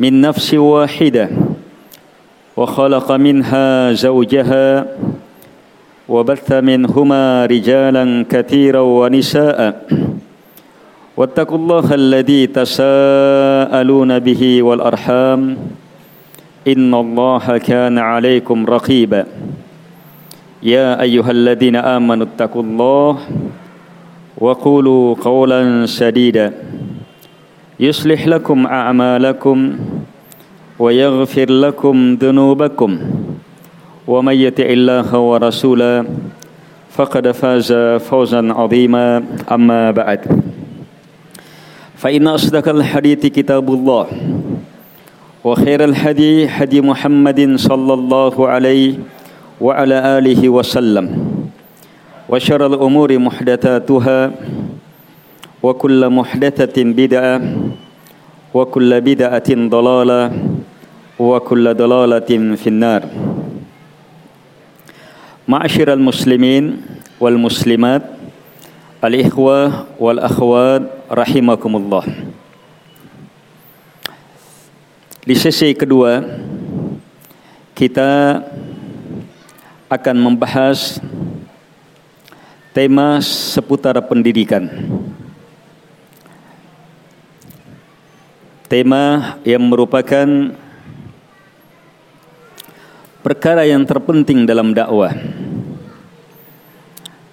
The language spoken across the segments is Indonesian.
من نفس واحدة وخلق منها زوجها وبث منهما رجالا كثيرا ونساء. واتقوا الله الذي تساءلون به والأرحام. إن الله كان عليكم رقيبا. يا أيها الذين آمنوا اتقوا الله وقولوا قولا سديدا. يصلح لكم أعمالكم ويغفر لكم ذنوبكم. ومن يطع الله ورسوله فقد فاز فوزا عظيما أما بعد. فإن أصدق الحديث كتاب الله وخير الهدي هدي محمد صلى الله عليه وعلى آله وسلم وشر الأمور محدثاتها وكل محدثة بدعة وكل بدعة ضلالة وكل ضلالة في النار معاشر المسلمين والمسلمات الإخوة والأخوات رحمكم الله Di sesi kedua kita akan membahas tema seputar pendidikan. Tema yang merupakan perkara yang terpenting dalam dakwah.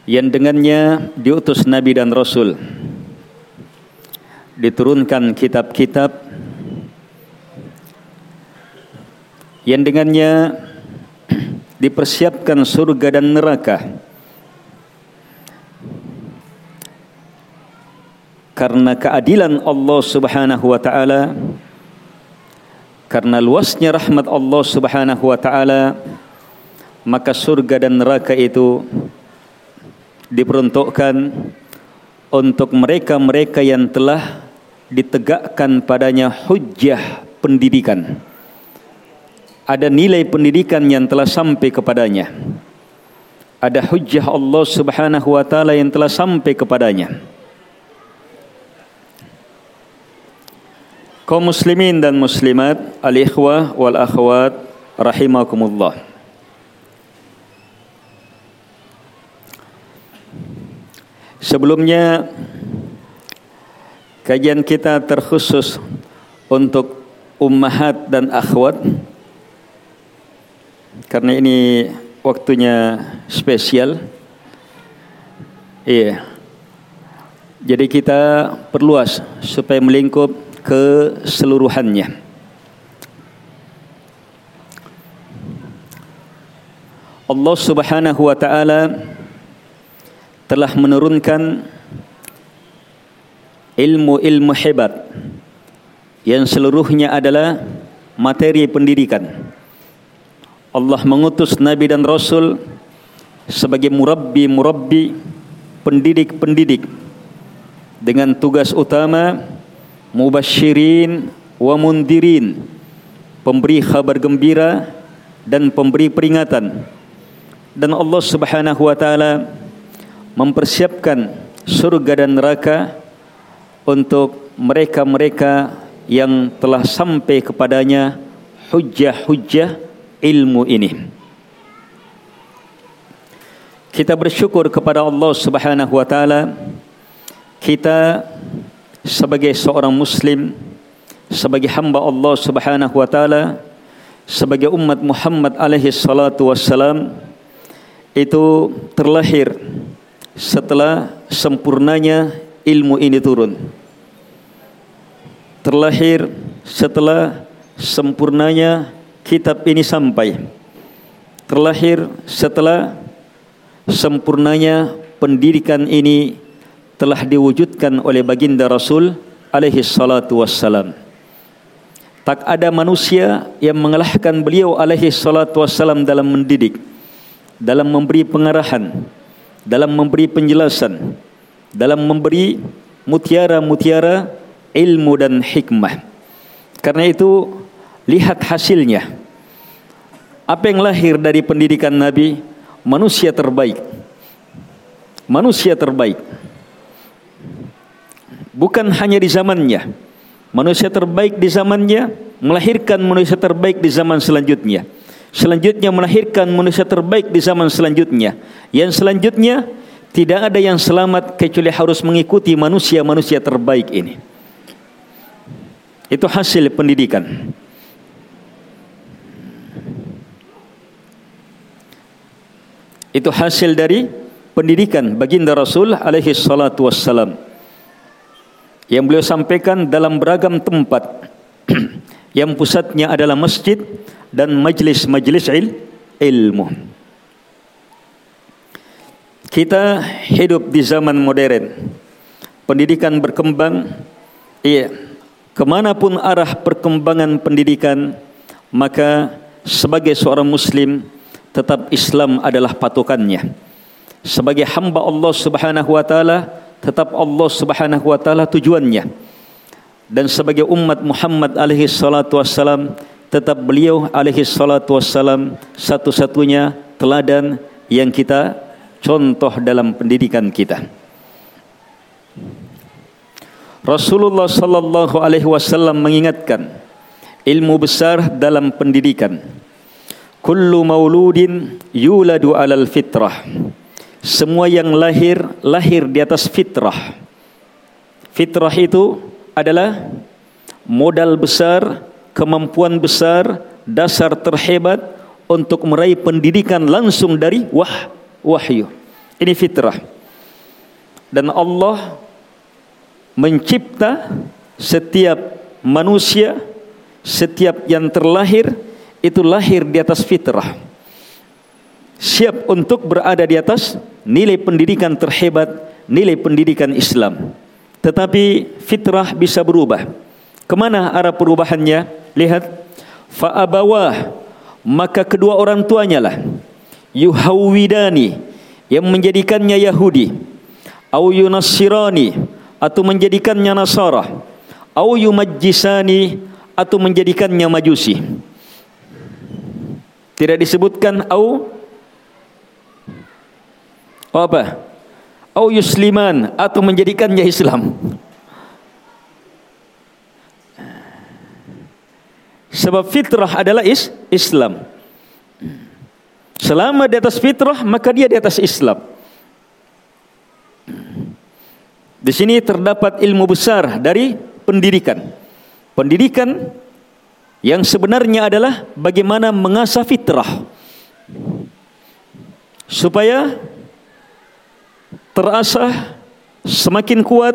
Yang dengannya diutus Nabi dan Rasul. Diturunkan kitab-kitab. Yang dengannya dipersiapkan surga dan neraka karena keadilan Allah Subhanahu wa taala karena luasnya rahmat Allah Subhanahu wa taala maka surga dan neraka itu diperuntukkan untuk mereka-mereka yang telah ditegakkan padanya hujjah pendidikan. Ada nilai pendidikan yang telah sampai kepadanya. Ada hujjah Allah Subhanahu wa taala yang telah sampai kepadanya kaum muslimin dan muslimat, al-ikhwah wal akhwat rahimakumullah. Sebelumnya kajian kita terkhusus untuk ummahat dan akhwat karena ini waktunya spesial. Iya. Jadi kita perluas supaya melingkup keseluruhannya. Allah Subhanahu wa taala telah menurunkan ilmu-ilmu hebat yang seluruhnya adalah materi pendidikan. Allah mengutus nabi dan rasul sebagai murabbi-murabbi, pendidik-pendidik dengan tugas utama mubashirin wa mundirin. Pemberi kabar gembira dan pemberi peringatan. Dan Allah Subhanahu wa taala mempersiapkan surga dan neraka untuk mereka-mereka yang telah sampai kepadanya hujjah-hujjah ilmu ini. Kita bersyukur kepada Allah Subhanahu wa taala. Kita sebagai seorang muslim sebagai hamba Allah Subhanahu wa taala sebagai umat Muhammad alaihi salatu wassalam itu terlahir setelah sempurnanya ilmu ini turun. Terlahir setelah sempurnanya kitab ini sampai. Terlahir setelah sempurnanya pendidikan ini telah diwujudkan oleh baginda Rasul alaihi salatu wassalam. Tak ada manusia yang mengalahkan beliau alaihi salatu wassalam dalam mendidik, dalam memberi pengarahan, dalam memberi penjelasan, dalam memberi mutiara-mutiara ilmu dan hikmah. Karena itu lihat hasilnya. Apa yang lahir dari pendidikan Nabi? Manusia terbaik. Manusia terbaik. Bukan hanya di zamannya, manusia terbaik di zamannya melahirkan manusia terbaik di zaman selanjutnya. Selanjutnya melahirkan manusia terbaik di zaman selanjutnya. Yang selanjutnya tidak ada yang selamat kecuali harus mengikuti manusia-manusia terbaik ini. Itu hasil pendidikan. Itu hasil dari pendidikan baginda Rasul alaihi salatu wassalam yang beliau sampaikan dalam beragam tempat yang pusatnya adalah masjid dan majlis-majlis il, ilmu. Kita hidup di zaman modern. Pendidikan berkembang. Iya. Ke mana pun arah perkembangan pendidikan, maka sebagai seorang Muslim tetap Islam adalah patokannya. Sebagai hamba Allah Subhanahu Wa Taala tetap Allah Subhanahu wa taala tujuannya. Dan sebagai umat Muhammad alaihi salatu wassalam tetap beliau alaihi salatu wassalam satu-satunya teladan yang kita contoh dalam pendidikan kita. Rasulullah sallallahu alaihi wasallam mengingatkan ilmu besar dalam pendidikan. Kullu mauludin yuladu alal fitrah. Semua yang lahir lahir di atas fitrah. Fitrah itu adalah modal besar, kemampuan besar, dasar terhebat untuk meraih pendidikan langsung dari wah wahyu. Ini fitrah. Dan Allah mencipta setiap manusia, setiap yang terlahir itu lahir di atas fitrah. Siap untuk berada di atas nilai pendidikan terhebat, nilai pendidikan Islam. Tetapi fitrah bisa berubah. Ke mana arah perubahannya? Lihat, fa'abawah maka kedua orang tuanya lah yuhawidani yang menjadikannya Yahudi au yunassirani atau menjadikannya Nasara au yumajjisani atau menjadikannya Majusi tidak disebutkan au apa? Au yusliman atau menjadikannya Islam. Sebab fitrah adalah is Islam. Selama di atas fitrah maka dia di atas Islam. Di sini terdapat ilmu besar dari pendidikan. Pendidikan yang sebenarnya adalah bagaimana mengasah fitrah supaya terasa semakin kuat,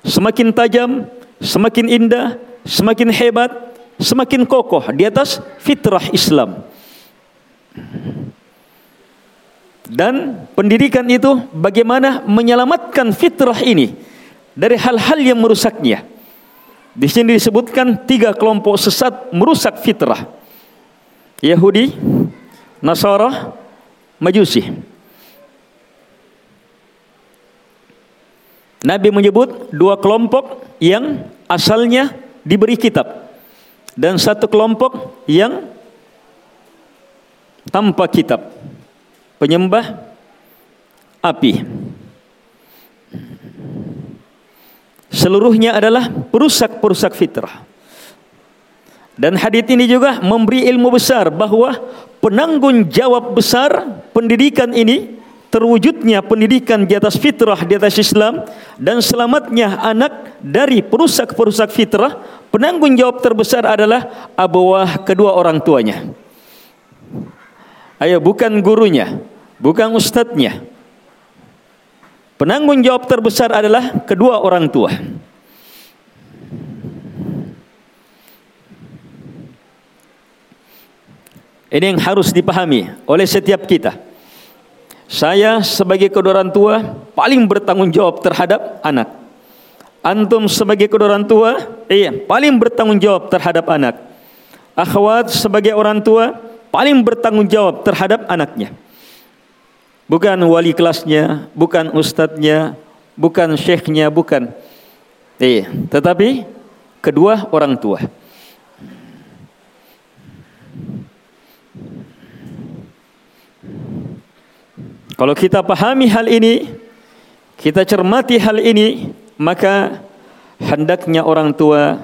semakin tajam, semakin indah, semakin hebat, semakin kokoh di atas fitrah Islam. Dan pendidikan itu bagaimana menyelamatkan fitrah ini dari hal-hal yang merusaknya. Di sini disebutkan tiga kelompok sesat merusak fitrah. Yahudi, Nasara, Majusi. Nabi menyebut dua kelompok yang asalnya diberi kitab dan satu kelompok yang tanpa kitab penyembah api. Seluruhnya adalah perusak-perusak fitrah. Dan hadis ini juga memberi ilmu besar bahwa penanggung jawab besar pendidikan ini terwujudnya pendidikan di atas fitrah di atas Islam dan selamatnya anak dari perusak-perusak fitrah penanggung jawab terbesar adalah abawah kedua orang tuanya. Ayo bukan gurunya, bukan ustadznya. Penanggung jawab terbesar adalah kedua orang tua. Ini yang harus dipahami oleh setiap kita. Saya sebagai kedua orang tua paling bertanggung jawab terhadap anak. Antum sebagai kedua orang tua, iya, paling bertanggung jawab terhadap anak. Akhwat sebagai orang tua paling bertanggung jawab terhadap anaknya. Bukan wali kelasnya, bukan ustadznya, bukan syekhnya, bukan. Iya, tetapi kedua orang tua. Kalau kita pahami hal ini, kita cermati hal ini, maka hendaknya orang tua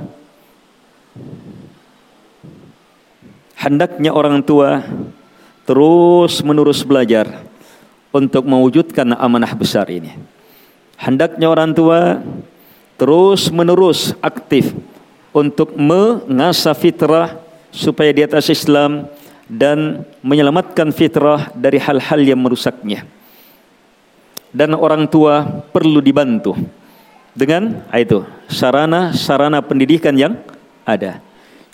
hendaknya orang tua terus menerus belajar untuk mewujudkan amanah besar ini. Hendaknya orang tua terus menerus aktif untuk mengasah fitrah supaya di atas Islam dan menyelamatkan fitrah dari hal-hal yang merusaknya. Dan orang tua perlu dibantu dengan ah, itu sarana-sarana pendidikan yang ada.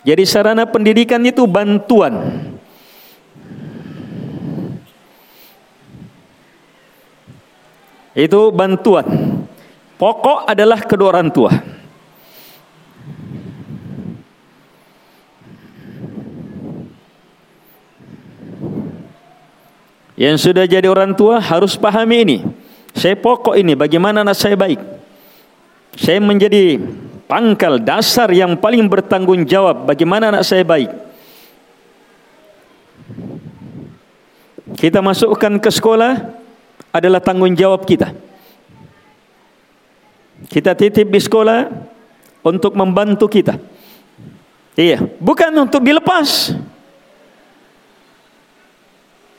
Jadi sarana pendidikan itu bantuan. Itu bantuan. Pokok adalah kedua orang tua. Yang sudah jadi orang tua harus pahami ini. Saya pokok ini bagaimana anak saya baik. Saya menjadi pangkal dasar yang paling bertanggung jawab bagaimana anak saya baik. Kita masukkan ke sekolah adalah tanggung jawab kita. Kita titip di sekolah untuk membantu kita. Iya, bukan untuk dilepas.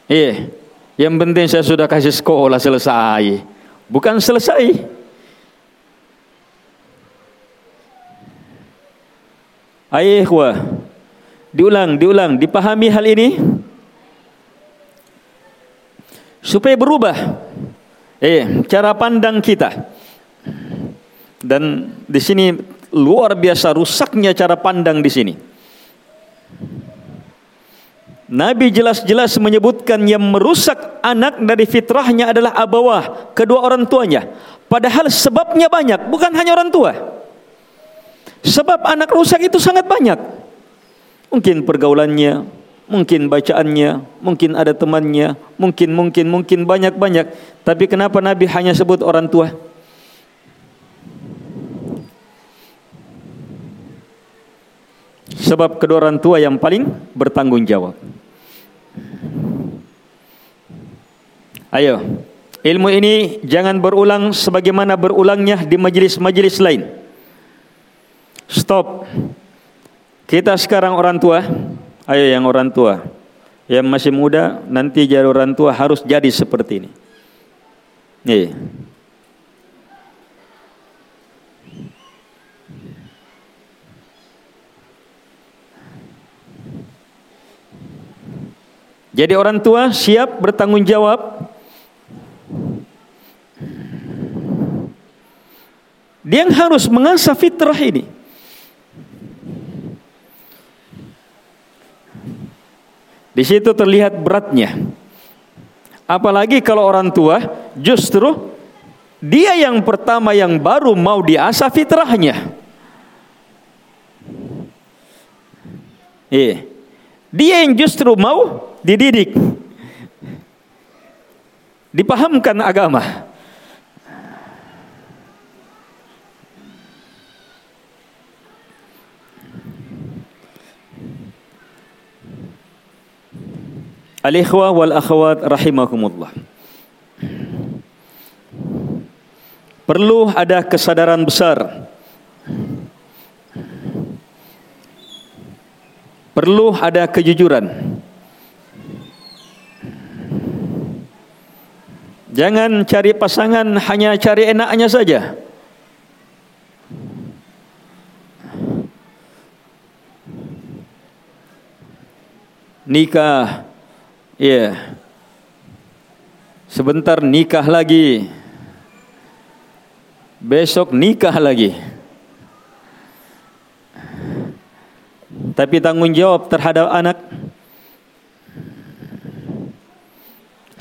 Iya, yang penting saya sudah kasih sekolah selesai. Bukan selesai. Ayah diulang, diulang, dipahami hal ini supaya berubah. Eh, cara pandang kita. Dan di sini luar biasa rusaknya cara pandang di sini. Nabi jelas-jelas menyebutkan yang merusak anak dari fitrahnya adalah abawah, kedua orang tuanya. Padahal sebabnya banyak, bukan hanya orang tua. Sebab anak rusak itu sangat banyak. Mungkin pergaulannya, mungkin bacaannya, mungkin ada temannya, mungkin mungkin mungkin banyak-banyak. Tapi kenapa Nabi hanya sebut orang tua? Sebab kedua orang tua yang paling bertanggung jawab. Ayo, ilmu ini jangan berulang sebagaimana berulangnya di majlis-majlis lain. Stop. Kita sekarang orang tua, ayo yang orang tua, yang masih muda nanti jadi orang tua harus jadi seperti ini. Nih. Jadi orang tua siap bertanggung jawab. Dia yang harus mengasah fitrah ini. Di situ terlihat beratnya. Apalagi kalau orang tua justru dia yang pertama yang baru mau diasah fitrahnya. Iya. Dia yang justru mau dididik. Dipahamkan agama. Al-ikhwah wal akhwat rahimakumullah. Perlu ada kesadaran besar. Perlu ada kejujuran. Jangan cari pasangan hanya cari enaknya saja. Nikah, ya. Yeah. Sebentar nikah lagi. Besok nikah lagi. Tapi tanggung jawab terhadap anak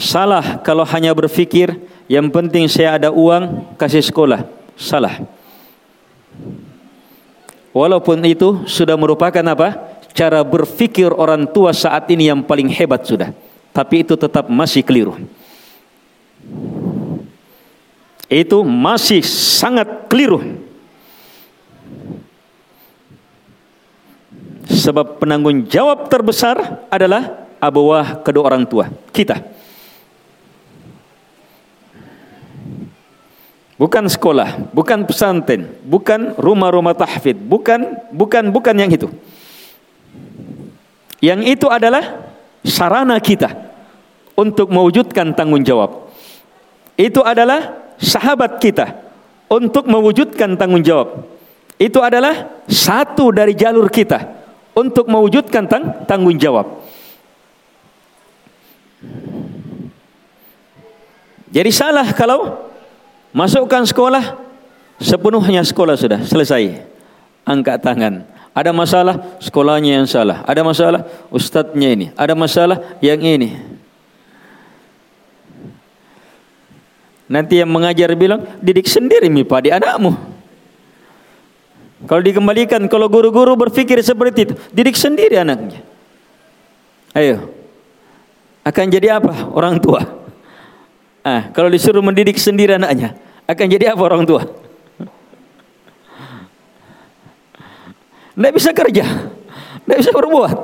salah kalau hanya berfikir yang penting saya ada uang kasih sekolah. Salah. Walaupun itu sudah merupakan apa? Cara berfikir orang tua saat ini yang paling hebat sudah. Tapi itu tetap masih keliru. Itu masih sangat keliru. Sebab penanggung jawab terbesar adalah abawah kedua orang tua kita. Bukan sekolah, bukan pesantren, bukan rumah-rumah tahfid, bukan bukan bukan yang itu. Yang itu adalah sarana kita untuk mewujudkan tanggung jawab. Itu adalah sahabat kita untuk mewujudkan tanggung jawab. Itu adalah satu dari jalur kita untuk mewujudkan tang tanggung jawab. Jadi salah kalau masukkan sekolah sepenuhnya sekolah sudah selesai. Angkat tangan. Ada masalah sekolahnya yang salah. Ada masalah ustadznya ini. Ada masalah yang ini. Nanti yang mengajar bilang didik sendiri mi di anakmu. Kalau dikembalikan, kalau guru-guru berpikir seperti itu, didik sendiri anaknya. Ayo, akan jadi apa orang tua? Ah, kalau disuruh mendidik sendiri anaknya, akan jadi apa orang tua? Tidak bisa kerja, tidak bisa berbuat.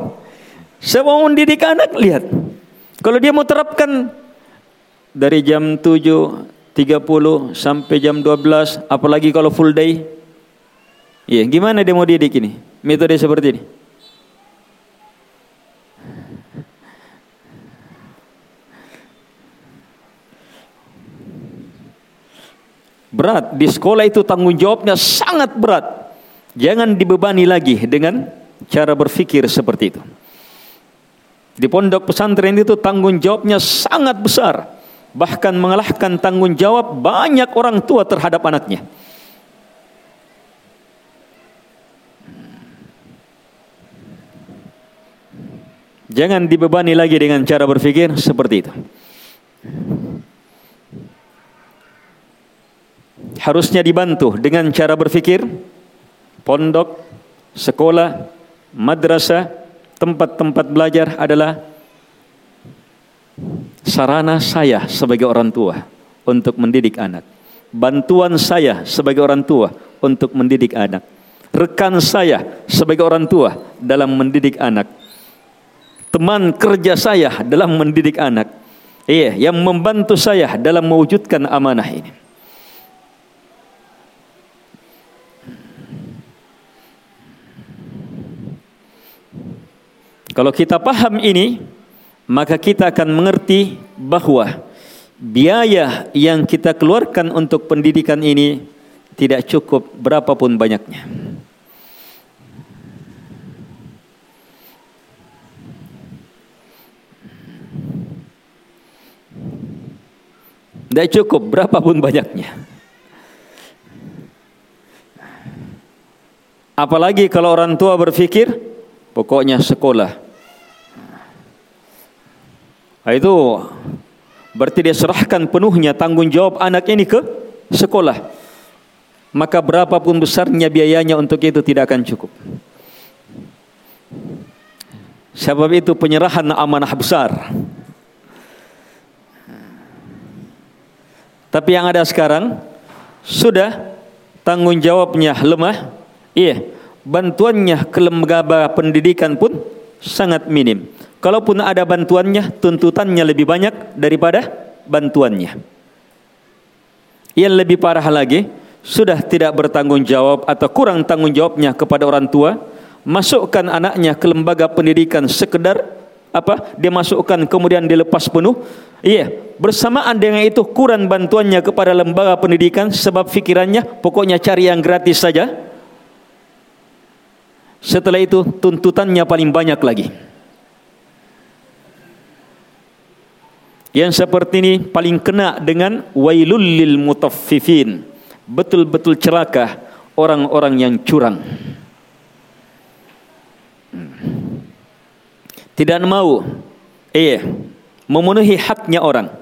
Saya mau mendidik anak, lihat. Kalau dia mau terapkan dari jam 7.30 sampai jam 12, apalagi kalau full day, Iya, gimana dia mau didik ini? Metode seperti ini. Berat di sekolah itu tanggung jawabnya sangat berat. Jangan dibebani lagi dengan cara berpikir seperti itu. Di pondok pesantren itu tanggung jawabnya sangat besar. Bahkan mengalahkan tanggung jawab banyak orang tua terhadap anaknya. Jangan dibebani lagi dengan cara berpikir seperti itu. Harusnya dibantu dengan cara berpikir pondok, sekolah, madrasah, tempat-tempat belajar adalah sarana saya sebagai orang tua untuk mendidik anak. Bantuan saya sebagai orang tua untuk mendidik anak. Rekan saya sebagai orang tua dalam mendidik anak teman kerja saya dalam mendidik anak. Iya, yang membantu saya dalam mewujudkan amanah ini. Kalau kita paham ini, maka kita akan mengerti bahwa biaya yang kita keluarkan untuk pendidikan ini tidak cukup berapapun banyaknya. Tidak cukup berapapun banyaknya. Apalagi kalau orang tua berpikir pokoknya sekolah. Nah, itu berarti dia serahkan penuhnya tanggung jawab anak ini ke sekolah. Maka berapapun besarnya biayanya untuk itu tidak akan cukup. Sebab itu penyerahan amanah besar. Tapi yang ada sekarang sudah tanggung jawabnya lemah. Iya, bantuannya ke lembaga pendidikan pun sangat minim. Kalaupun ada bantuannya, tuntutannya lebih banyak daripada bantuannya. Yang lebih parah lagi, sudah tidak bertanggung jawab atau kurang tanggung jawabnya kepada orang tua, masukkan anaknya ke lembaga pendidikan sekedar apa dia masukkan kemudian dilepas penuh. Iya bersamaan dengan itu kurang bantuannya kepada lembaga pendidikan sebab fikirannya pokoknya cari yang gratis saja. Setelah itu tuntutannya paling banyak lagi Yang seperti ini paling kena dengan wailul lil mutaffifin. Betul-betul celaka orang-orang yang curang. Hmm. Tidak mau iya memenuhi haknya orang.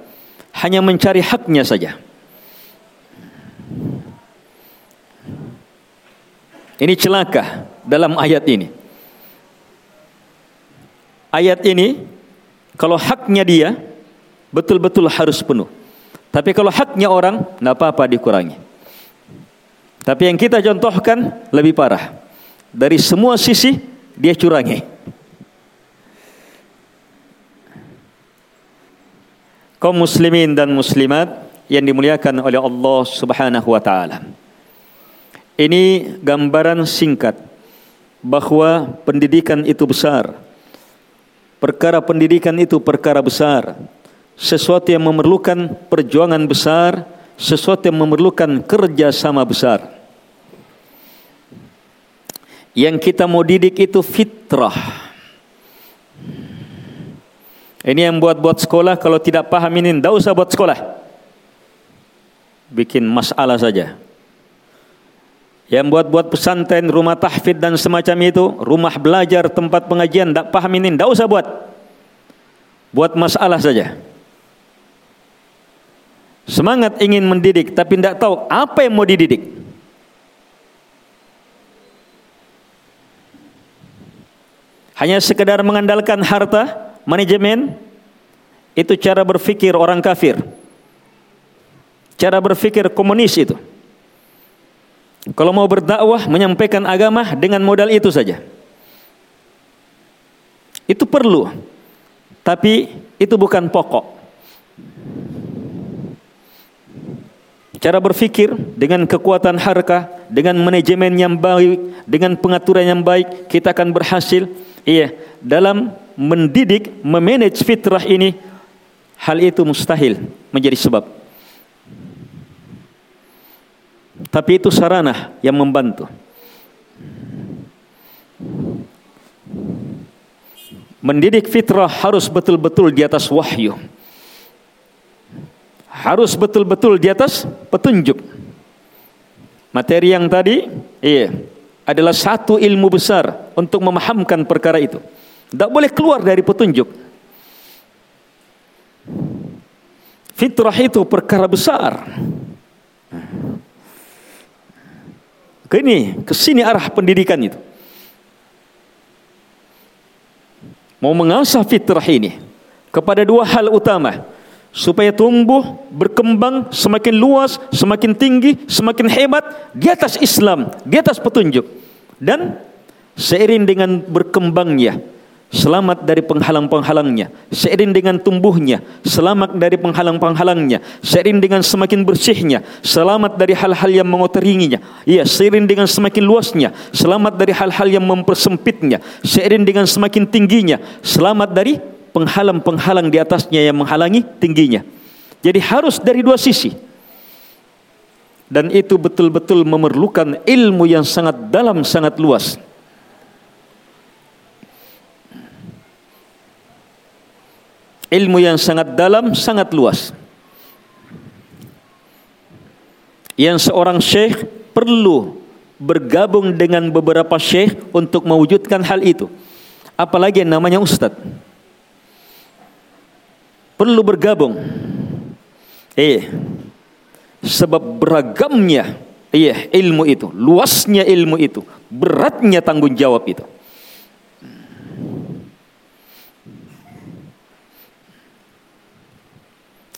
Hanya mencari haknya saja. Ini celaka dalam ayat ini. Ayat ini kalau haknya dia betul-betul harus penuh. Tapi kalau haknya orang, tidak apa-apa dikurangi. Tapi yang kita contohkan lebih parah. Dari semua sisi dia curangi. Kaum muslimin dan muslimat yang dimuliakan oleh Allah Subhanahu wa taala. Ini gambaran singkat bahwa pendidikan itu besar. Perkara pendidikan itu perkara besar sesuatu yang memerlukan perjuangan besar, sesuatu yang memerlukan kerjasama besar. Yang kita mau didik itu fitrah. Ini yang buat-buat sekolah kalau tidak paham ini, tidak usah buat sekolah. Bikin masalah saja. Yang buat-buat pesantren, rumah tahfidz dan semacam itu, rumah belajar, tempat pengajian, tidak paham ini, tidak usah buat. Buat masalah saja. Semangat ingin mendidik tapi tidak tahu apa yang mau dididik. Hanya sekedar mengandalkan harta, manajemen, itu cara berpikir orang kafir. Cara berpikir komunis itu. Kalau mau berdakwah, menyampaikan agama dengan modal itu saja. Itu perlu. Tapi itu bukan pokok. Cara berfikir dengan kekuatan harka, dengan manajemen yang baik, dengan pengaturan yang baik, kita akan berhasil. Iya, dalam mendidik, memanage fitrah ini, hal itu mustahil menjadi sebab. Tapi itu sarana yang membantu. Mendidik fitrah harus betul-betul di atas wahyu harus betul-betul di atas petunjuk. Materi yang tadi, iya, adalah satu ilmu besar untuk memahamkan perkara itu. Tidak boleh keluar dari petunjuk. Fitrah itu perkara besar. Ke ini, ke sini arah pendidikan itu. Mau mengasah fitrah ini kepada dua hal utama supaya tumbuh, berkembang semakin luas, semakin tinggi, semakin hebat di atas Islam, di atas petunjuk. Dan seiring dengan berkembangnya, selamat dari penghalang-penghalangnya, seiring dengan tumbuhnya, selamat dari penghalang-penghalangnya, seiring dengan semakin bersihnya, selamat dari hal-hal yang mengotorinya, iya, seiring dengan semakin luasnya, selamat dari hal-hal yang mempersempitnya, seiring dengan semakin tingginya, selamat dari penghalang-penghalang di atasnya yang menghalangi tingginya. Jadi harus dari dua sisi. Dan itu betul-betul memerlukan ilmu yang sangat dalam, sangat luas. Ilmu yang sangat dalam, sangat luas. Yang seorang syekh perlu bergabung dengan beberapa syekh untuk mewujudkan hal itu. Apalagi yang namanya ustadz perlu bergabung. Eh, sebab beragamnya iya ilmu itu, luasnya ilmu itu, beratnya tanggung jawab itu.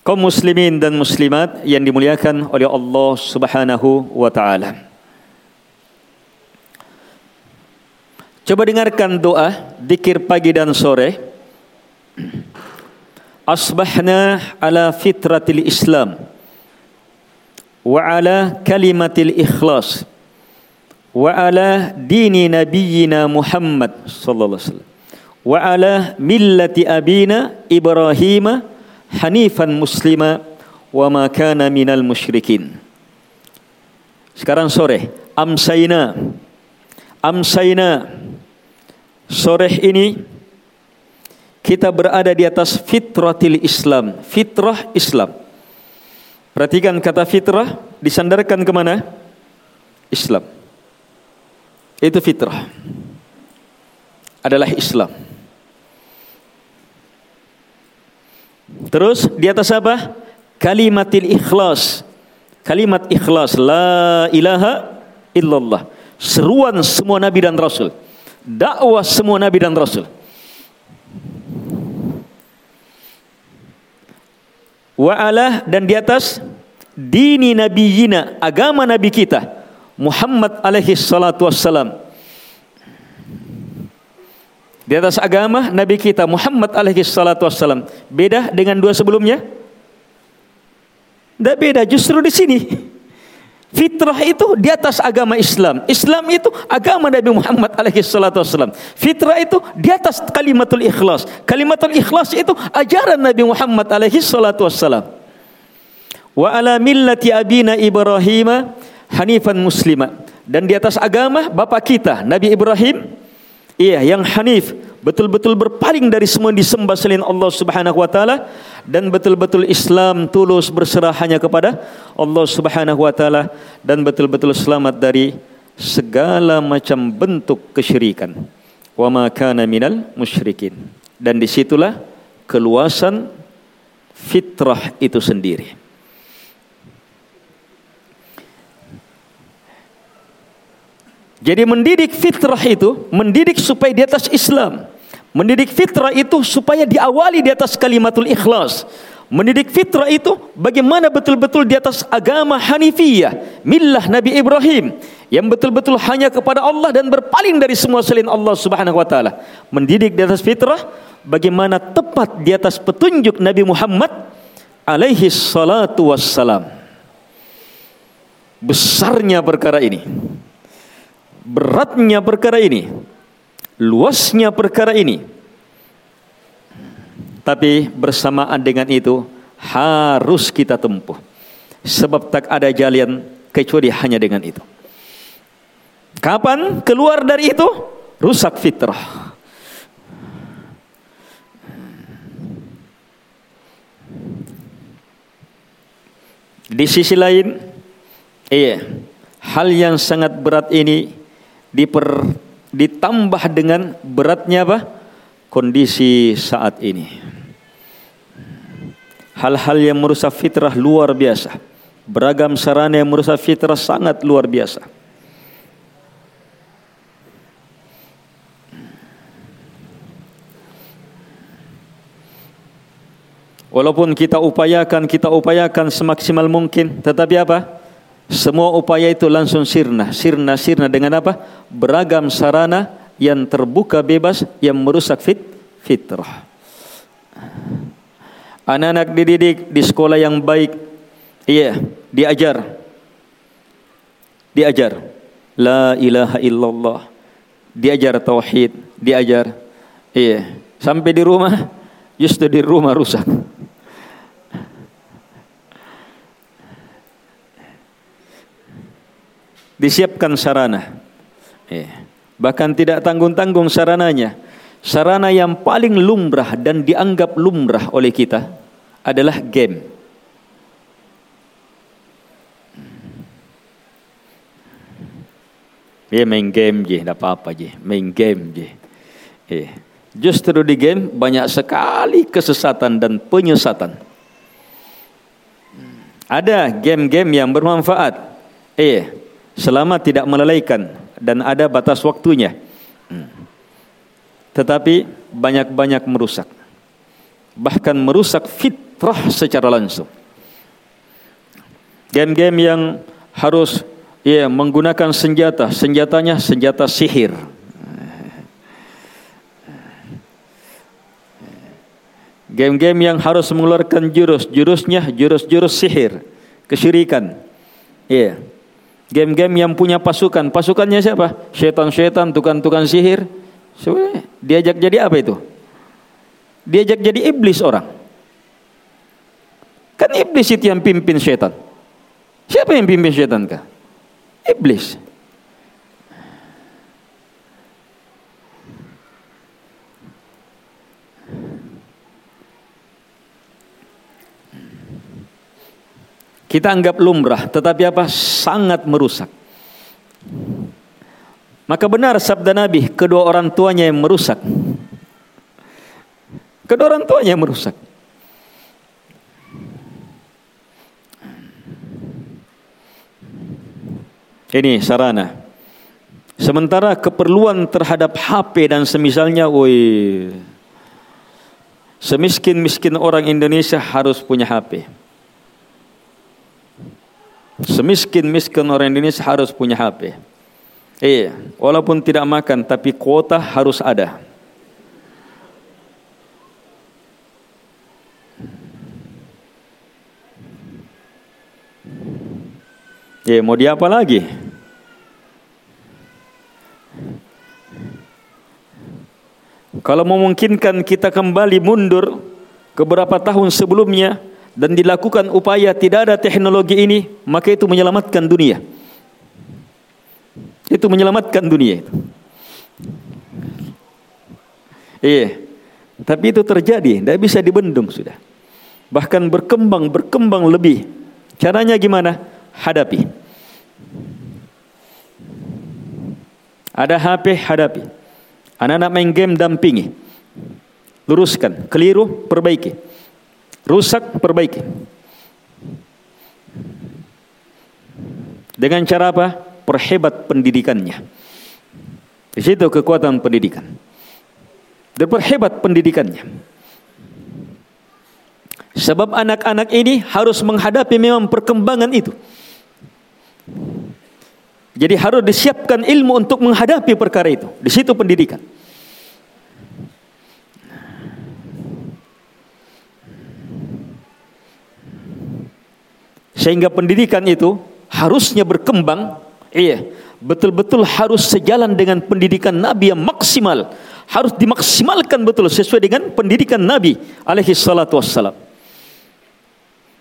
kaum muslimin dan muslimat yang dimuliakan oleh Allah Subhanahu wa taala. Coba dengarkan doa dikir pagi dan sore asbahna ala fitratil Islam wa ala ikhlas wa dini nabiyyina Muhammad sallallahu alaihi wasallam wa ala millati abina Ibrahim hanifan muslima wa ma musyrikin sekarang sore amsayna. Amsayna. Sore ini kita berada di atas fitratil Islam, fitrah Islam. Perhatikan kata fitrah disandarkan ke mana? Islam. Itu fitrah. Adalah Islam. Terus di atas apa? Kalimatil ikhlas. Kalimat ikhlas la ilaha illallah. Seruan semua nabi dan rasul. Dakwah semua nabi dan rasul. Wa ala dan di atas dini nabiyina agama nabi kita Muhammad alaihi salatu wassalam. Di atas agama nabi kita Muhammad alaihi salatu wassalam. Beda dengan dua sebelumnya? Tidak beda justru di sini Fitrah itu di atas agama Islam. Islam itu agama Nabi Muhammad alaihi salatu wasallam. Fitrah itu di atas kalimatul ikhlas. Kalimatul ikhlas itu ajaran Nabi Muhammad alaihi salatu wasallam. Wa ala millati abina Ibrahim hanifan muslima. Dan di atas agama bapa kita Nabi Ibrahim iya yang hanif betul-betul berpaling dari semua disembah selain Allah Subhanahu wa taala dan betul-betul Islam tulus berserah hanya kepada Allah Subhanahu wa taala dan betul-betul selamat dari segala macam bentuk kesyirikan. Wa ma kana minal musyrikin. Dan di situlah keluasan fitrah itu sendiri. Jadi mendidik fitrah itu, mendidik supaya di atas Islam. Mendidik fitrah itu supaya diawali di atas kalimatul ikhlas. Mendidik fitrah itu bagaimana betul-betul di atas agama Hanifiyah, millah Nabi Ibrahim yang betul-betul hanya kepada Allah dan berpaling dari semua selain Allah Subhanahu wa taala. Mendidik di atas fitrah bagaimana tepat di atas petunjuk Nabi Muhammad alaihi salatu wassalam. Besarnya perkara ini. Beratnya perkara ini luasnya perkara ini. Tapi bersamaan dengan itu harus kita tempuh. Sebab tak ada jalan kecuali hanya dengan itu. Kapan keluar dari itu? Rusak fitrah. Di sisi lain, iya, hal yang sangat berat ini diper ditambah dengan beratnya apa? kondisi saat ini. Hal-hal yang merusak fitrah luar biasa. Beragam sarana yang merusak fitrah sangat luar biasa. Walaupun kita upayakan, kita upayakan semaksimal mungkin, tetapi apa? Semua upaya itu langsung sirna, sirna, sirna dengan apa? Beragam sarana yang terbuka bebas yang merusak fit, fitrah. Anak-anak dididik di sekolah yang baik, iya, diajar. Diajar. La ilaha illallah. Diajar tauhid, diajar. Iya, sampai di rumah justru di rumah rusak. Disiapkan sarana. Eh, bahkan tidak tanggung-tanggung sarananya. Sarana yang paling lumrah dan dianggap lumrah oleh kita adalah game. Ya main game je, tak apa-apa je. Main game je. Eh, justru di game banyak sekali kesesatan dan penyesatan. Ada game-game yang bermanfaat. Eh, selama tidak melalaikan dan ada batas waktunya. Tetapi banyak-banyak merusak. Bahkan merusak fitrah secara langsung. Game-game yang harus ya menggunakan senjata, senjatanya senjata sihir. Game-game yang harus mengeluarkan jurus, jurusnya jurus-jurus sihir, kesyirikan. Iya. Yeah. Game-game yang punya pasukan, pasukannya siapa? Setan-setan, tukang-tukang sihir. Sebenarnya diajak jadi apa itu? Diajak jadi iblis orang. Kan iblis itu yang pimpin setan. Siapa yang pimpin setan kah? Iblis. Kita anggap lumrah, tetapi apa? Sangat merusak. Maka benar sabda Nabi, kedua orang tuanya yang merusak. Kedua orang tuanya yang merusak. Ini sarana. Sementara keperluan terhadap HP dan semisalnya, woi, semiskin-miskin orang Indonesia harus punya HP. Semiskin-miskin orang Indonesia harus punya HP. Eh, walaupun tidak makan, tapi kuota harus ada. Ya, mau diapa lagi? Kalau memungkinkan kita kembali mundur ke beberapa tahun sebelumnya dan dilakukan upaya tidak ada teknologi ini, maka itu menyelamatkan dunia. Itu menyelamatkan dunia. Iya. Tapi itu terjadi, tidak bisa dibendung sudah. Bahkan berkembang, berkembang lebih. Caranya gimana? Hadapi. Ada HP, hadapi. Anak-anak main game dampingi. Luruskan, keliru, perbaiki. Rusak, perbaiki. Dengan cara apa? Perhebat pendidikannya. Di situ kekuatan pendidikan. Diperhebat pendidikannya. Sebab anak-anak ini harus menghadapi memang perkembangan itu. Jadi harus disiapkan ilmu untuk menghadapi perkara itu. Di situ pendidikan. Sehingga pendidikan itu harusnya berkembang, iya, betul-betul harus sejalan dengan pendidikan Nabi yang maksimal. Harus dimaksimalkan betul sesuai dengan pendidikan Nabi alaihi salatu wassalam.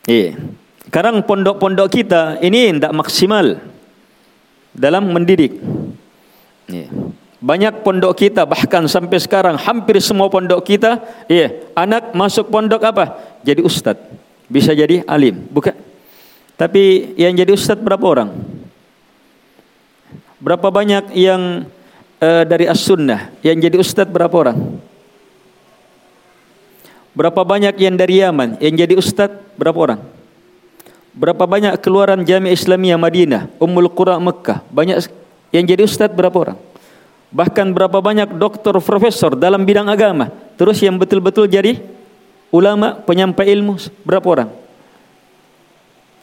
Iya. Sekarang pondok-pondok kita ini tidak maksimal dalam mendidik. Ya. Banyak pondok kita bahkan sampai sekarang hampir semua pondok kita, ya, anak masuk pondok apa? Jadi ustad, bisa jadi alim, bukan? Tapi yang jadi ustad berapa orang? Berapa banyak yang uh, dari as-sunnah yang jadi ustad berapa orang? Berapa banyak yang dari Yaman yang jadi ustad berapa orang? Berapa banyak keluaran Jami Islamiyah Madinah, Ummul Qura Mekah, banyak yang jadi ustaz berapa orang? Bahkan berapa banyak doktor profesor dalam bidang agama, terus yang betul-betul jadi ulama penyampai ilmu berapa orang?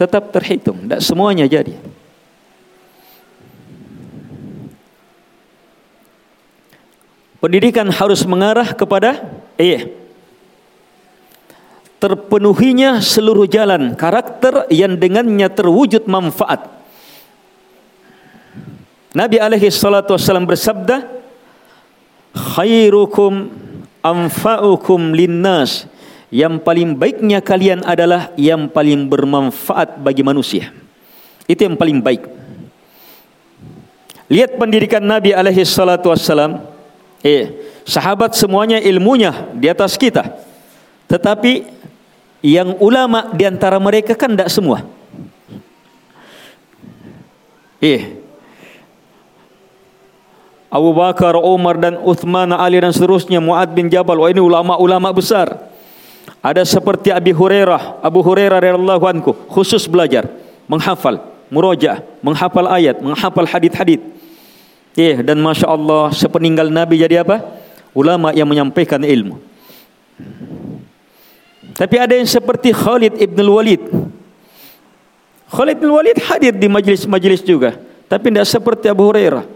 Tetap terhitung, tidak semuanya jadi. Pendidikan harus mengarah kepada iya, terpenuhinya seluruh jalan karakter yang dengannya terwujud manfaat. Nabi alaihi salatu wasallam bersabda, "Khairukum anfa'ukum linnas." Yang paling baiknya kalian adalah yang paling bermanfaat bagi manusia. Itu yang paling baik. Lihat pendidikan Nabi alaihi salatu wasallam. Eh, sahabat semuanya ilmunya di atas kita. Tetapi yang ulama di antara mereka kan tidak semua. Eh. Abu Bakar, Umar dan Uthman, Ali dan seterusnya, Muad bin Jabal, wah ini ulama-ulama besar. Ada seperti Abi Hurairah, Abu Hurairah radhiyallahu anhu khusus belajar, menghafal, murojaah, menghafal ayat, menghafal hadis-hadis. Eh, dan masya Allah sepeninggal Nabi jadi apa? Ulama yang menyampaikan ilmu. Tapi ada yang seperti Khalid ibn Walid. Khalid ibn Walid hadir di majlis-majlis juga. Tapi tidak seperti Abu Hurairah.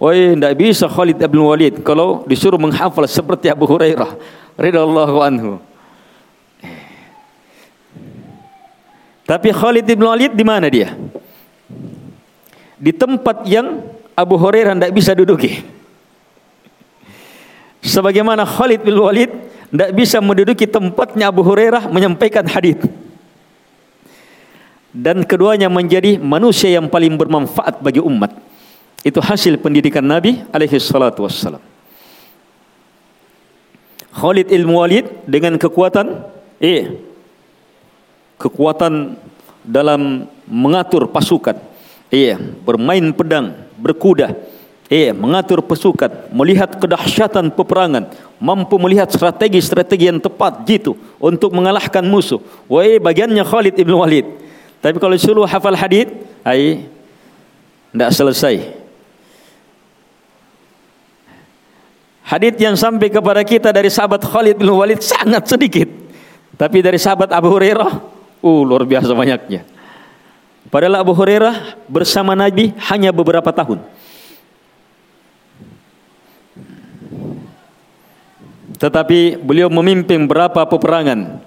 Woi, tidak bisa Khalid ibn Walid kalau disuruh menghafal seperti Abu Hurairah. Ridallahu anhu. Tapi Khalid ibn Walid di mana dia? Di tempat yang Abu Hurairah tidak bisa duduki. Sebagaimana Khalid bin Walid tidak bisa menduduki tempatnya Abu Hurairah menyampaikan hadis. Dan keduanya menjadi manusia yang paling bermanfaat bagi umat. Itu hasil pendidikan Nabi alaihi salatu wassalam. Khalid ilmu Walid dengan kekuatan eh kekuatan dalam mengatur pasukan. Iya, bermain pedang, berkuda. Iya, mengatur pasukan, melihat kedahsyatan peperangan, mampu melihat strategi-strategi yang tepat gitu untuk mengalahkan musuh. Wah, bagiannya Khalid ibn Walid. Tapi kalau suruh hafal hadis, ai tidak selesai. Hadis yang sampai kepada kita dari sahabat Khalid bin Walid sangat sedikit. Tapi dari sahabat Abu Hurairah, uh luar biasa banyaknya. Padahal Abu Hurairah bersama Nabi hanya beberapa tahun. Tetapi beliau memimpin berapa peperangan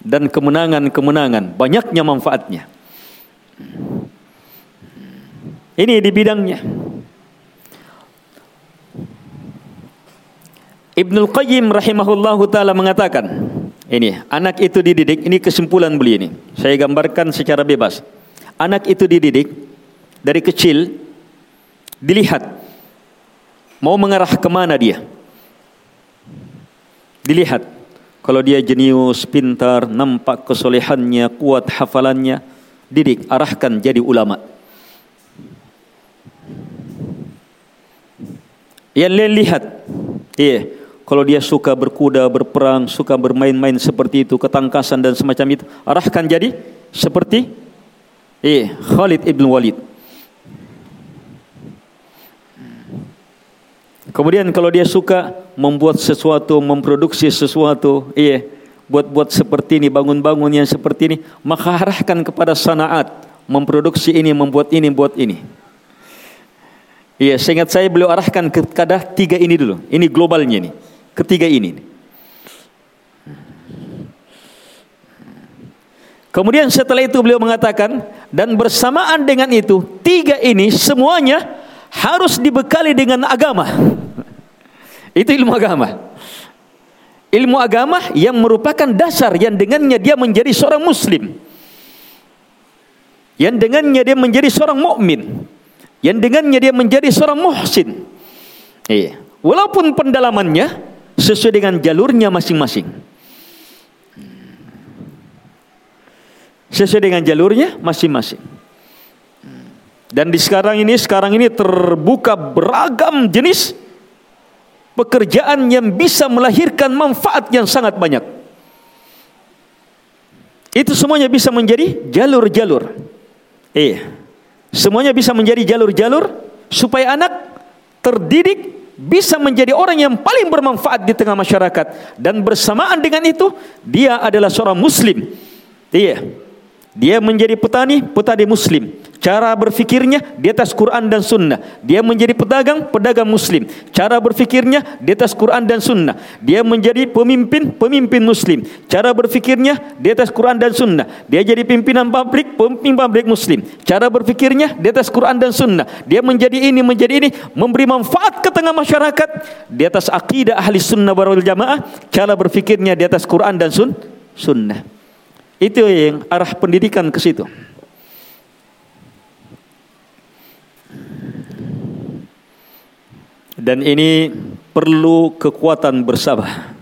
dan kemenangan-kemenangan, banyaknya manfaatnya. Ini di bidangnya. Ibnul Qayyim rahimahullahu taala mengatakan, ini anak itu dididik, ini kesimpulan beliau ini. Saya gambarkan secara bebas. Anak itu dididik dari kecil, dilihat mau mengarah ke mana dia. Dilihat kalau dia jenius, pintar, nampak kesolehannya, kuat hafalannya, didik, arahkan jadi ulama. Yang lain lihat, iya, kalau dia suka berkuda, berperang, suka bermain-main seperti itu, ketangkasan dan semacam itu, arahkan jadi seperti Eh, Khalid ibn Walid. Kemudian kalau dia suka membuat sesuatu, memproduksi sesuatu, iya, buat-buat seperti ini, bangun-bangun yang seperti ini, maka arahkan kepada sanaat, memproduksi ini, membuat ini, buat ini. Iya, seingat saya beliau arahkan kepada tiga ini dulu. Ini globalnya ini. Ketiga ini. Kemudian setelah itu beliau mengatakan dan bersamaan dengan itu tiga ini semuanya harus dibekali dengan agama. Itu ilmu agama. Ilmu agama yang merupakan dasar yang dengannya dia menjadi seorang muslim. Yang dengannya dia menjadi seorang mukmin. Yang dengannya dia menjadi seorang muhsin. Iya. Walaupun pendalamannya sesuai dengan jalurnya masing-masing. sesuai dengan jalurnya masing-masing. Dan di sekarang ini sekarang ini terbuka beragam jenis pekerjaan yang bisa melahirkan manfaat yang sangat banyak. Itu semuanya bisa menjadi jalur-jalur. Eh, semuanya bisa menjadi jalur-jalur supaya anak terdidik bisa menjadi orang yang paling bermanfaat di tengah masyarakat dan bersamaan dengan itu dia adalah seorang muslim. Iya. Dia menjadi petani, petani muslim. Cara berfikirnya di atas Quran dan Sunnah. Dia menjadi pedagang, pedagang muslim. Cara berfikirnya di atas Quran dan Sunnah. Dia menjadi pemimpin, pemimpin muslim. Cara berfikirnya di atas Quran dan Sunnah. Dia jadi pimpinan pabrik, pemimpin pabrik muslim. Cara berfikirnya di atas Quran dan Sunnah. Dia menjadi ini, menjadi ini. Memberi manfaat ke tengah masyarakat. Di atas akidah ahli sunnah wal jamaah. Cara berfikirnya di atas Quran dan sun, Sunnah. Itu yang arah pendidikan ke situ. Dan ini perlu kekuatan bersabar.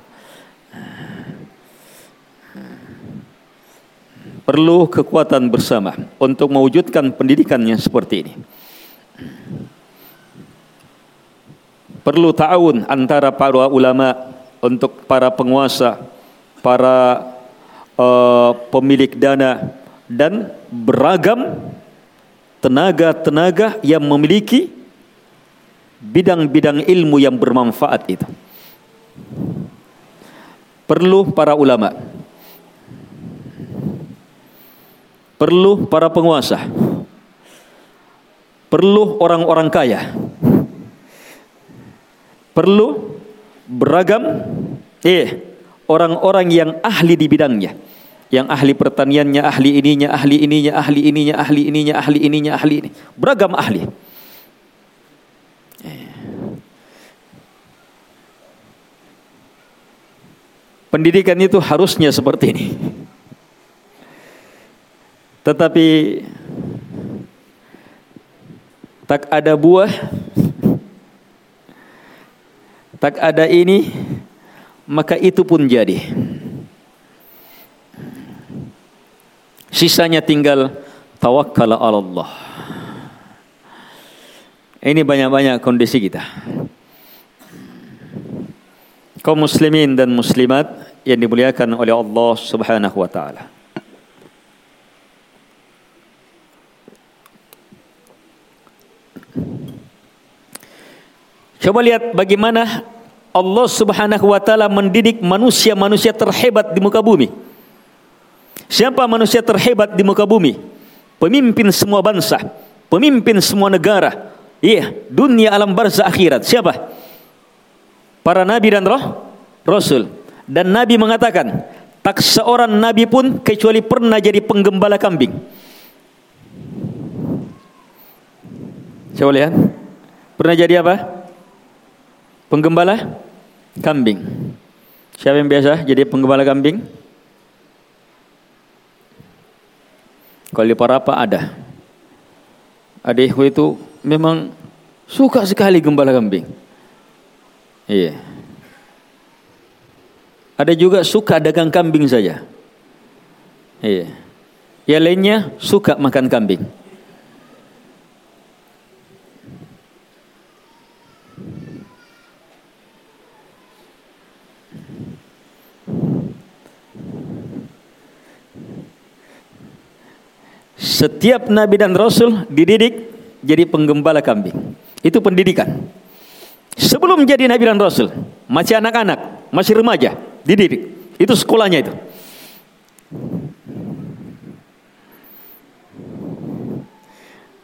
Perlu kekuatan bersama untuk mewujudkan pendidikan yang seperti ini. Perlu ta'awun antara para ulama untuk para penguasa, para uh, pemilik dana dan beragam tenaga-tenaga yang memiliki bidang-bidang ilmu yang bermanfaat itu. Perlu para ulama. Perlu para penguasa. Perlu orang-orang kaya. Perlu beragam eh orang-orang yang ahli di bidangnya yang ahli pertaniannya, ahli ininya, ahli ininya, ahli ininya, ahli ininya, ahli ininya, ahli ini. Beragam ahli. Pendidikan itu harusnya seperti ini. Tetapi tak ada buah, tak ada ini, maka itu pun jadi. Sisanya tinggal tawakkal Allah. Ini banyak-banyak kondisi kita. Kaum muslimin dan muslimat yang dimuliakan oleh Allah Subhanahu wa taala. Coba lihat bagaimana Allah Subhanahu wa taala mendidik manusia-manusia terhebat di muka bumi. Siapa manusia terhebat di muka bumi? Pemimpin semua bangsa, pemimpin semua negara. Iya, dunia alam barzah akhirat. Siapa? Para nabi dan roh rasul. Dan nabi mengatakan, tak seorang nabi pun kecuali pernah jadi penggembala kambing. Coba lihat. Pernah jadi apa? Penggembala kambing. Siapa yang biasa jadi penggembala kambing? Kalau di Parapa ada. Adikku itu memang suka sekali gembala kambing. Iya. Ada juga suka dagang kambing saja. Iya. Yang lainnya suka makan kambing. Setiap nabi dan rasul dididik jadi penggembala kambing. Itu pendidikan. Sebelum jadi nabi dan rasul, masih anak-anak, masih remaja, dididik. Itu sekolahnya itu.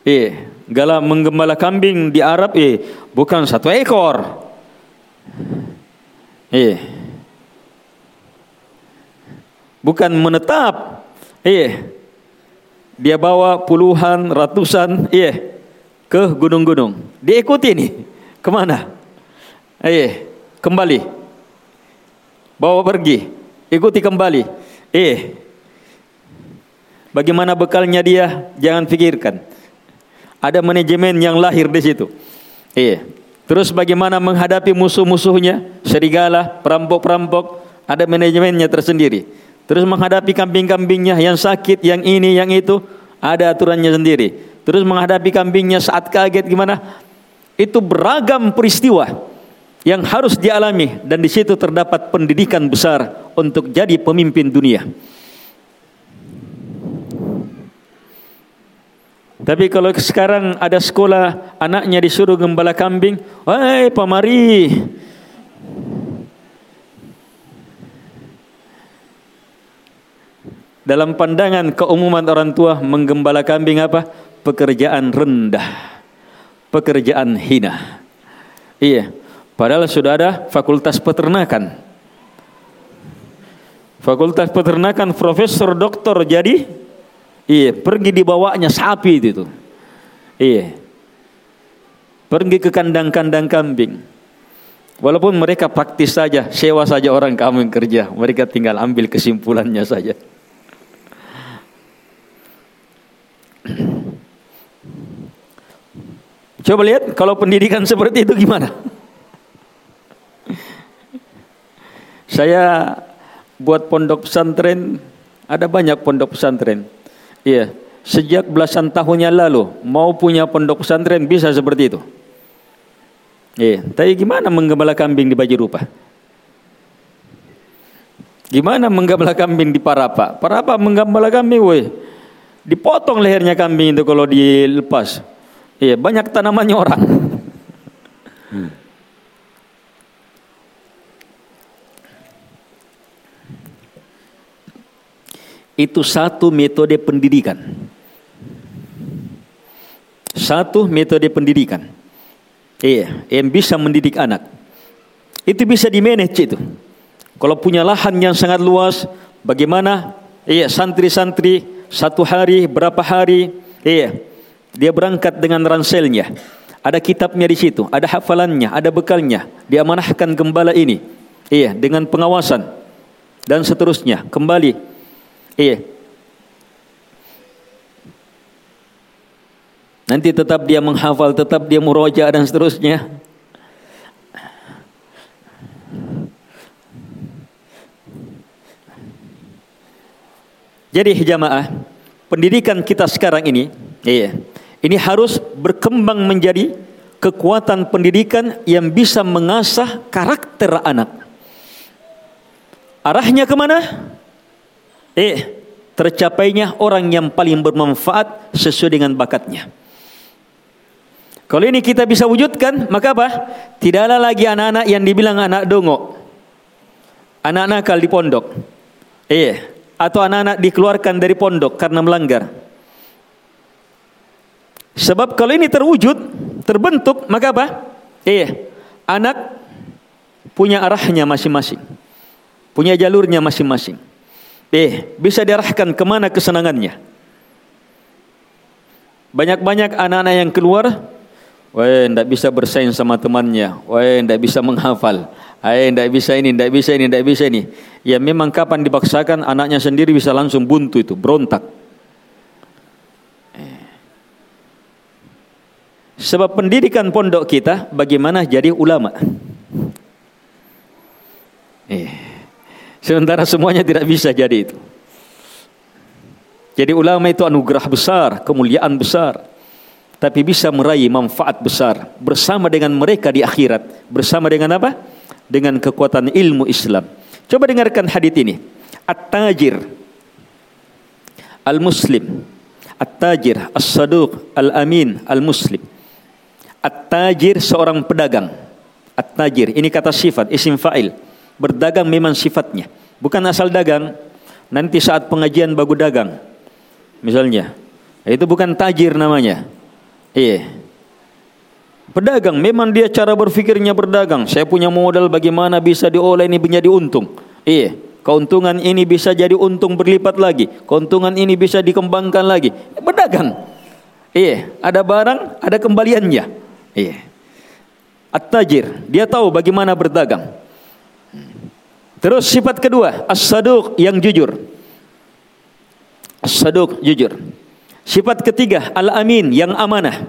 Eh, gala menggembala kambing di Arab eh bukan satu ekor. Eh. Bukan menetap. Eh, dia bawa puluhan, ratusan, iya, ke gunung-gunung. Diikuti nih, ke mana? Iya, kembali. Bawa pergi, ikuti kembali. Iya. Bagaimana bekalnya dia? Jangan pikirkan. Ada manajemen yang lahir di situ. Iya. Terus bagaimana menghadapi musuh-musuhnya? Serigala, perampok-perampok, ada manajemennya tersendiri. Terus menghadapi kambing-kambingnya yang sakit, yang ini, yang itu, ada aturannya sendiri. Terus menghadapi kambingnya saat kaget gimana? Itu beragam peristiwa yang harus dialami dan di situ terdapat pendidikan besar untuk jadi pemimpin dunia. Tapi kalau sekarang ada sekolah anaknya disuruh gembala kambing, "Wahai pamari, Dalam pandangan keumuman orang tua menggembala kambing apa? Pekerjaan rendah. Pekerjaan hina. Iya. Padahal sudah ada fakultas peternakan. Fakultas peternakan profesor doktor jadi iya, pergi dibawanya sapi itu. Iya. Pergi ke kandang-kandang kambing. Walaupun mereka praktis saja, sewa saja orang kamu yang kerja, mereka tinggal ambil kesimpulannya saja. Coba lihat kalau pendidikan seperti itu gimana? Saya buat pondok pesantren, ada banyak pondok pesantren. Iya, sejak belasan tahun yang lalu mau punya pondok pesantren bisa seperti itu. Iya, tapi gimana menggembala kambing di baju rupa? Gimana menggembala kambing di Parapa? Parapa menggembala kambing, woi. Dipotong lehernya kambing itu kalau dilepas. Iya, banyak tanamannya orang. Hmm. Itu satu metode pendidikan. Satu metode pendidikan. Iya, yang bisa mendidik anak. Itu bisa di manage itu. Kalau punya lahan yang sangat luas, bagaimana? Iya, santri-santri satu hari, berapa hari? Iya, dia berangkat dengan ranselnya. Ada kitabnya di situ, ada hafalannya, ada bekalnya. Dia manahkan gembala ini. Iya, dengan pengawasan dan seterusnya. Kembali. Iya. Nanti tetap dia menghafal, tetap dia muroja dan seterusnya. Jadi jamaah, pendidikan kita sekarang ini, iya, ini harus berkembang menjadi kekuatan pendidikan yang bisa mengasah karakter anak. Arahnya ke mana? Eh, tercapainya orang yang paling bermanfaat sesuai dengan bakatnya. Kalau ini kita bisa wujudkan, maka apa? Tidaklah lagi anak-anak yang dibilang anak dongok. Anak nakal di pondok. Iya. Atau anak-anak dikeluarkan dari pondok karena melanggar. Sebab kalau ini terwujud, terbentuk, maka apa? Iya. Anak punya arahnya masing-masing. Punya jalurnya masing-masing. Eh, bisa diarahkan ke mana kesenangannya. Banyak-banyak anak-anak yang keluar, wah, tidak bisa bersaing sama temannya, wah, tidak bisa menghafal, Eh, tidak bisa ini, tidak bisa ini, tidak bisa ini. Ya memang kapan dipaksakan anaknya sendiri bisa langsung buntu itu, berontak. Eh. Sebab pendidikan pondok kita bagaimana jadi ulama. Eh. Sementara semuanya tidak bisa jadi itu. Jadi ulama itu anugerah besar, kemuliaan besar. Tapi bisa meraih manfaat besar bersama dengan mereka di akhirat. Bersama dengan apa? Dengan kekuatan ilmu Islam. Coba dengarkan hadis ini. At-tajir al-muslim. At-tajir as-saduq al-amin al-muslim. At-tajir seorang pedagang. At-tajir ini kata sifat isim fa'il. Berdagang memang sifatnya. Bukan asal dagang. Nanti saat pengajian bagu dagang. Misalnya. Itu bukan tajir namanya. Iya. Pedagang memang dia cara berfikirnya berdagang. Saya punya modal bagaimana bisa diolah ini menjadi untung. Iya, keuntungan ini bisa jadi untung berlipat lagi. Keuntungan ini bisa dikembangkan lagi. Berdagang. Iya, ada barang, ada kembaliannya. Iya. At-tajir, dia tahu bagaimana berdagang. Terus sifat kedua, as-saduq yang jujur. As-saduq jujur. Sifat ketiga, al-amin yang amanah.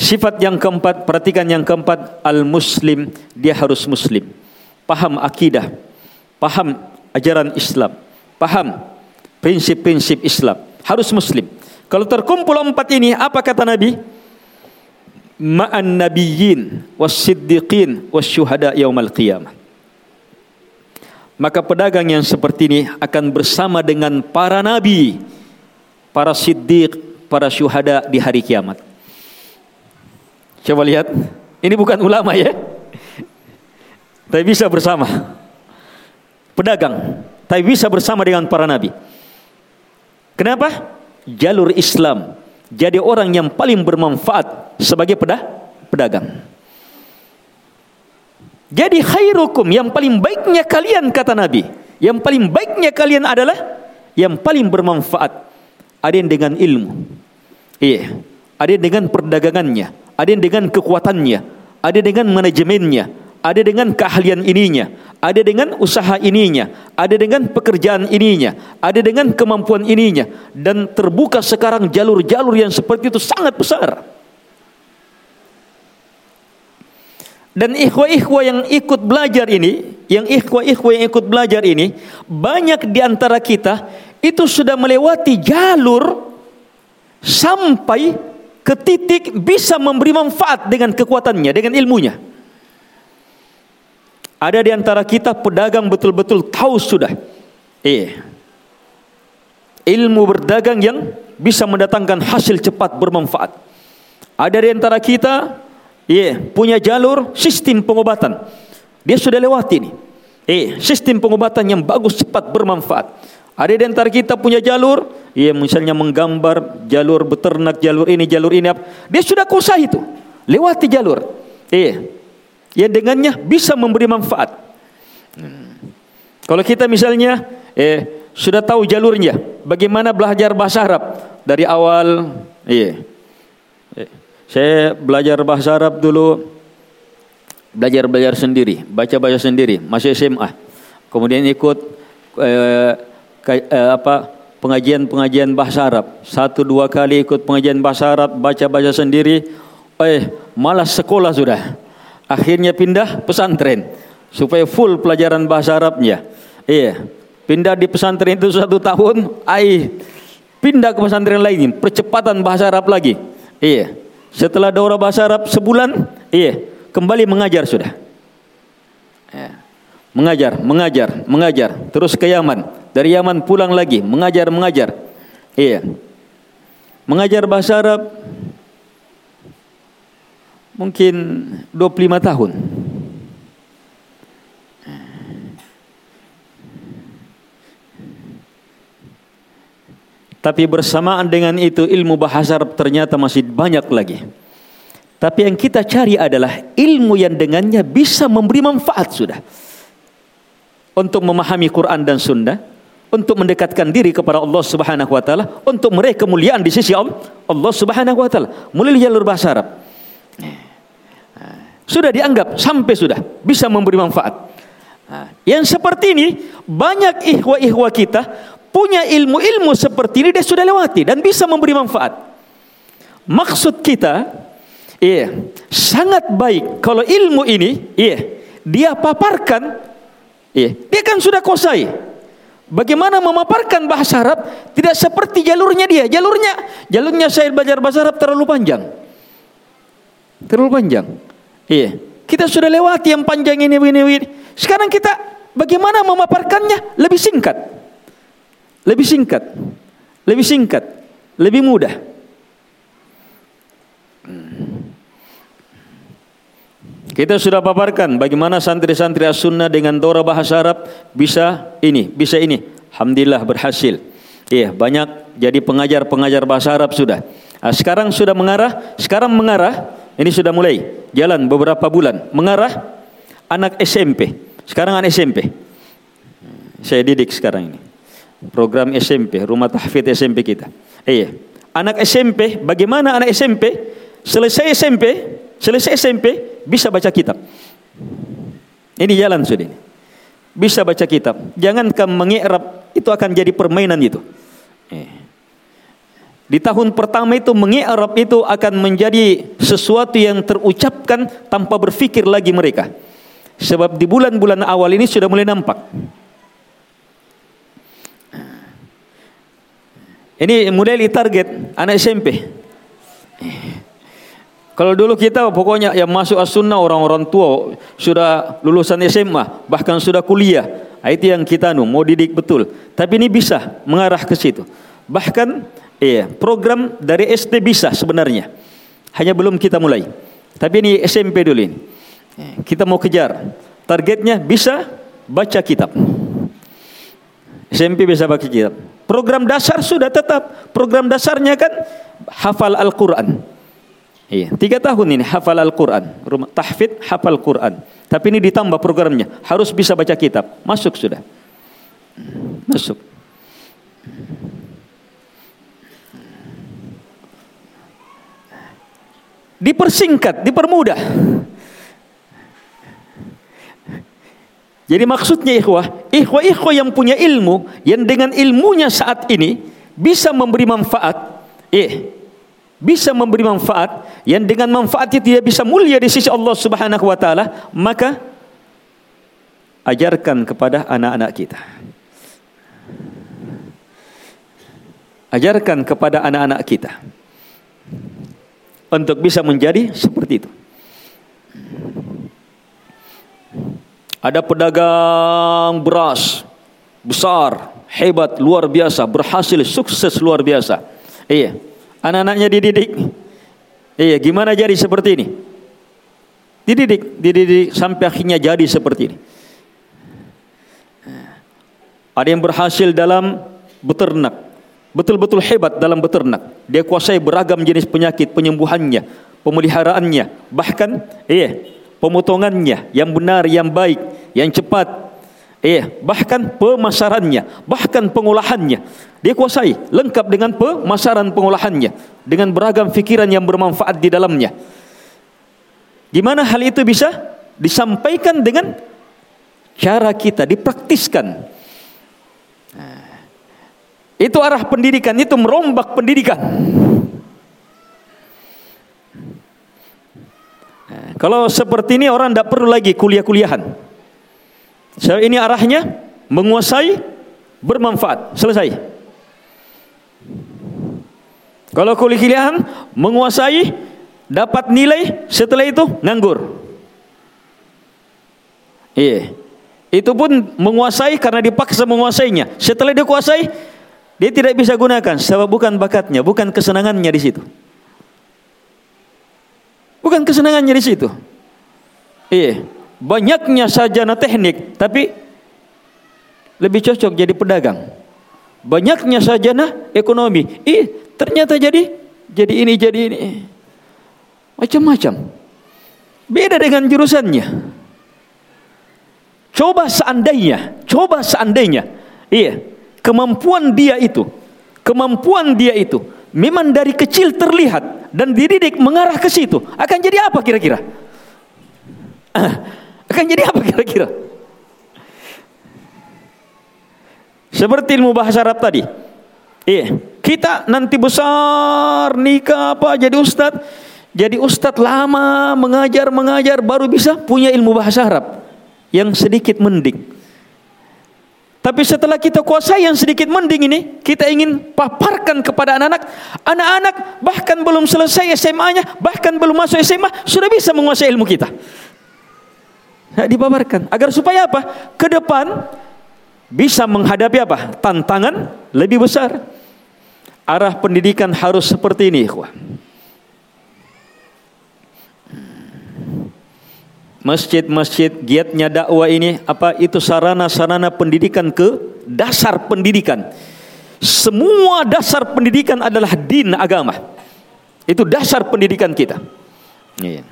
Sifat yang keempat, perhatikan yang keempat, al-muslim, dia harus muslim. Paham akidah, paham ajaran Islam, paham prinsip-prinsip Islam. Harus muslim. Kalau terkumpul empat ini, apa kata Nabi? Ma'an nabiyyin was-siddiqin was-syuhada yaumal qiyamah. Maka pedagang yang seperti ini akan bersama dengan para nabi, para siddiq, para syuhada di hari kiamat. Coba lihat, ini bukan ulama ya. Tapi bisa bersama. Pedagang, tapi bisa bersama dengan para nabi. Kenapa? Jalur Islam. Jadi orang yang paling bermanfaat sebagai peda pedagang. Jadi khairukum yang paling baiknya kalian kata Nabi. Yang paling baiknya kalian adalah yang paling bermanfaat. Ada yang dengan ilmu. Iya. Ada yang dengan perdagangannya ada yang dengan kekuatannya, ada dengan manajemennya, ada dengan keahlian ininya, ada dengan usaha ininya, ada dengan pekerjaan ininya, ada dengan kemampuan ininya dan terbuka sekarang jalur-jalur yang seperti itu sangat besar. Dan ikhwah-ikhwah yang ikut belajar ini, yang ikhwah-ikhwah yang ikut belajar ini, banyak di antara kita itu sudah melewati jalur sampai ke titik bisa memberi manfaat dengan kekuatannya, dengan ilmunya. Ada di antara kita pedagang betul-betul tahu sudah. Eh, ilmu berdagang yang bisa mendatangkan hasil cepat bermanfaat. Ada di antara kita, eh, punya jalur sistem pengobatan. Dia sudah lewati ini. Eh, sistem pengobatan yang bagus cepat bermanfaat. Ada di antara kita punya jalur ia misalnya menggambar jalur beternak, jalur ini, jalur ini. Dia sudah kuasah itu. Lewati jalur. Iya. Ya dengannya bisa memberi manfaat. Hmm. Kalau kita misalnya eh, sudah tahu jalurnya, bagaimana belajar bahasa Arab dari awal, iya. Eh, saya belajar bahasa Arab dulu, belajar belajar sendiri, baca baca sendiri, masih SMA. Kemudian ikut eh, apa pengajian-pengajian bahasa Arab. Satu dua kali ikut pengajian bahasa Arab, baca-baca sendiri. Eh, malas sekolah sudah. Akhirnya pindah pesantren supaya full pelajaran bahasa Arabnya. Iya. Pindah di pesantren itu satu tahun, ai pindah ke pesantren lain, percepatan bahasa Arab lagi. Iya. Setelah daurah bahasa Arab sebulan, iya, kembali mengajar sudah. Ya. Mengajar, mengajar, mengajar, terus ke Yaman. Dari Yaman pulang lagi, mengajar, mengajar. Iya. Mengajar bahasa Arab mungkin 25 tahun. Tapi bersamaan dengan itu ilmu bahasa Arab ternyata masih banyak lagi. Tapi yang kita cari adalah ilmu yang dengannya bisa memberi manfaat sudah. Untuk memahami Quran dan Sunnah, untuk mendekatkan diri kepada Allah Subhanahu wa taala, untuk meraih kemuliaan di sisi Allah, Subhanahu wa taala. Melalui jalur bahasa Arab. Sudah dianggap sampai sudah bisa memberi manfaat. Yang seperti ini banyak ikhwah-ikhwah kita punya ilmu-ilmu seperti ini dia sudah lewati dan bisa memberi manfaat. Maksud kita, iya, sangat baik kalau ilmu ini, iya, dia paparkan, iya, dia kan sudah kuasai. Bagaimana memaparkan bahasa Arab tidak seperti jalurnya dia. Jalurnya, jalurnya saya belajar bahasa Arab terlalu panjang. Terlalu panjang. Iya, kita sudah lewati yang panjang ini, ini, ini. Sekarang kita bagaimana memaparkannya lebih singkat. Lebih singkat. Lebih singkat. Lebih mudah. Kita sudah paparkan bagaimana santri-santri as-sunnah dengan dora bahasa Arab bisa ini, bisa ini. Alhamdulillah berhasil. Iya, banyak jadi pengajar-pengajar bahasa Arab sudah. Nah, sekarang sudah mengarah, sekarang mengarah, ini sudah mulai jalan beberapa bulan. Mengarah anak SMP. Sekarang anak SMP. Saya didik sekarang ini program SMP, rumah tahfidz SMP kita. Iya. Anak SMP, bagaimana anak SMP selesai SMP, selesai SMP bisa baca kitab. Ini jalan sudah ini. Bisa baca kitab. Jangan kamu mengi'rab itu akan jadi permainan itu. Iya. Di tahun pertama itu mengi'rab itu akan menjadi sesuatu yang terucapkan tanpa berfikir lagi mereka. Sebab di bulan-bulan awal ini sudah mulai nampak. Ini model target anak SMP. Kalau dulu kita pokoknya yang masuk as-sunnah orang-orang tua sudah lulusan SMA bahkan sudah kuliah. Ah, itu yang kita nu mau didik betul. Tapi ini bisa mengarah ke situ. Bahkan iya, program dari SD bisa sebenarnya. Hanya belum kita mulai. Tapi ini SMP dulu ini. Kita mau kejar. Targetnya bisa baca kitab. SMP bisa baca kitab. Program dasar sudah tetap. Program dasarnya kan hafal Al-Quran. Iya, tiga tahun ini hafal Al-Quran. Tahfid hafal Quran. Tapi ini ditambah programnya. Harus bisa baca kitab. Masuk sudah. Masuk. Dipersingkat, dipermudah. Jadi maksudnya ikhwah, ikhwah-ikhwah yang punya ilmu, yang dengan ilmunya saat ini bisa memberi manfaat, eh, bisa memberi manfaat, yang dengan manfaatnya tidak bisa mulia di sisi Allah Subhanahu wa taala, maka ajarkan kepada anak-anak kita. Ajarkan kepada anak-anak kita untuk bisa menjadi seperti itu. Ada pedagang beras besar, hebat, luar biasa, berhasil, sukses luar biasa. Iya, anak-anaknya dididik. Iya, gimana jadi seperti ini? Dididik, dididik sampai akhirnya jadi seperti ini. Ada yang berhasil dalam beternak, betul-betul hebat dalam beternak. Dia kuasai beragam jenis penyakit, penyembuhannya, pemeliharaannya, bahkan iya, pemotongannya yang benar, yang baik, yang cepat. Eh, bahkan pemasarannya, bahkan pengolahannya. Dia kuasai lengkap dengan pemasaran pengolahannya dengan beragam fikiran yang bermanfaat di dalamnya. Gimana hal itu bisa disampaikan dengan cara kita dipraktiskan. Itu arah pendidikan, itu merombak pendidikan. Kalau seperti ini orang tidak perlu lagi kuliah-kuliahan. So ini arahnya menguasai bermanfaat, selesai. Kalau kuliah menguasai, dapat nilai, setelah itu nganggur. Iya. Itu pun menguasai karena dipaksa menguasainya. Setelah dia kuasai, dia tidak bisa gunakan sebab bukan bakatnya, bukan kesenangannya di situ. Bukan kesenangannya di situ. Iya, banyaknya sarjana teknik tapi lebih cocok jadi pedagang. Banyaknya sarjana ekonomi, ih ternyata jadi jadi ini jadi ini. Macam-macam. Beda dengan jurusannya. Coba seandainya, coba seandainya, iya, kemampuan dia itu, kemampuan dia itu memang dari kecil terlihat dan dididik mengarah ke situ, akan jadi apa kira-kira? Akan jadi apa kira-kira? Seperti ilmu bahasa Arab tadi. Iya, kita nanti besar nikah apa jadi ustad, jadi ustad lama mengajar mengajar baru bisa punya ilmu bahasa Arab yang sedikit mending. Tapi setelah kita kuasai yang sedikit mending ini, kita ingin paparkan kepada anak-anak. Anak-anak bahkan belum selesai SMA-nya, bahkan belum masuk SMA, sudah bisa menguasai ilmu kita. Nah, dipaparkan. Agar supaya apa? Ke depan bisa menghadapi apa? Tantangan lebih besar. Arah pendidikan harus seperti ini. masjid-masjid giatnya dakwah ini apa itu sarana-sarana pendidikan ke dasar pendidikan. Semua dasar pendidikan adalah din agama. Itu dasar pendidikan kita. Iya.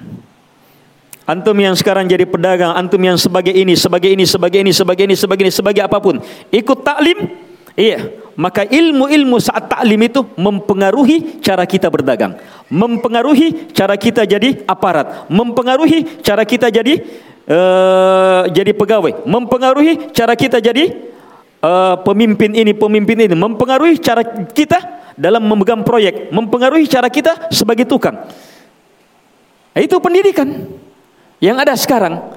Antum yang sekarang jadi pedagang, antum yang sebagai ini, sebagai ini, sebagai ini, sebagai ini, sebagai ini, sebagai apa pun, ikut taklim, iya, maka ilmu-ilmu saat taklim itu mempengaruhi cara kita berdagang mempengaruhi cara kita jadi aparat, mempengaruhi cara kita jadi uh, jadi pegawai, mempengaruhi cara kita jadi uh, pemimpin ini, pemimpin ini, mempengaruhi cara kita dalam memegang proyek, mempengaruhi cara kita sebagai tukang. Itu pendidikan yang ada sekarang.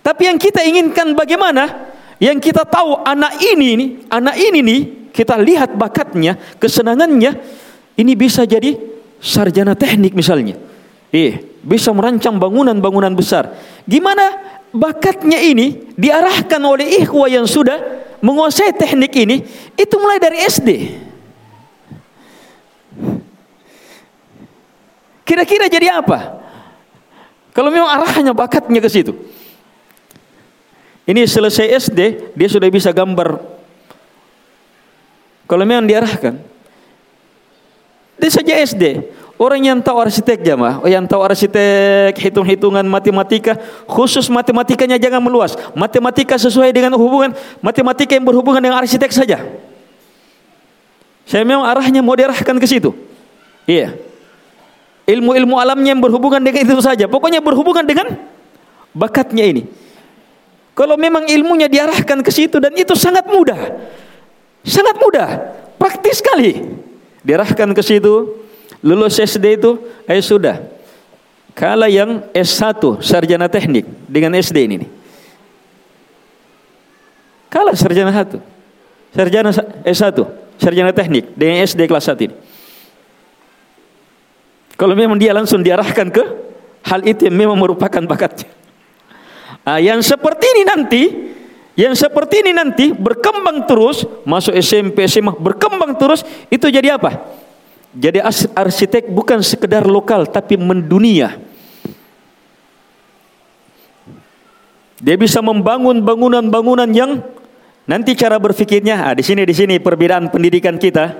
Tapi yang kita inginkan bagaimana? Yang kita tahu anak ini nih, anak ini nih, kita lihat bakatnya, kesenangannya, ini bisa jadi sarjana teknik misalnya. Eh, bisa merancang bangunan-bangunan besar. Gimana bakatnya ini diarahkan oleh ikhwa yang sudah menguasai teknik ini itu mulai dari SD. Kira-kira jadi apa? Kalau memang arahnya bakatnya ke situ. Ini selesai SD, dia sudah bisa gambar. Kalau memang diarahkan, dia saja SD. Orang yang tahu arsitek jamaah, yang tahu arsitek, hitung-hitungan matematika, khusus matematikanya jangan meluas. Matematika sesuai dengan hubungan matematika yang berhubungan dengan arsitek saja. Saya memang arahnya mau diarahkan ke situ. Iya. Ilmu-ilmu alamnya yang berhubungan dengan itu saja. Pokoknya berhubungan dengan bakatnya ini. Kalau memang ilmunya diarahkan ke situ dan itu sangat mudah. Sangat mudah, praktis sekali diarahkan ke situ, lulus SD itu, eh sudah. Kala yang S1 sarjana teknik dengan SD ini. Kala sarjana satu, sarjana S1 sarjana teknik dengan SD kelas 1 ini. Kalau memang dia langsung diarahkan ke hal itu yang memang merupakan bakatnya. Ah, yang seperti ini nanti yang seperti ini nanti berkembang terus, masuk SMP, SMA, berkembang terus, itu jadi apa? Jadi arsitek bukan sekedar lokal tapi mendunia. Dia bisa membangun bangunan-bangunan yang nanti cara berpikirnya, ah, di sini di sini perbedaan pendidikan kita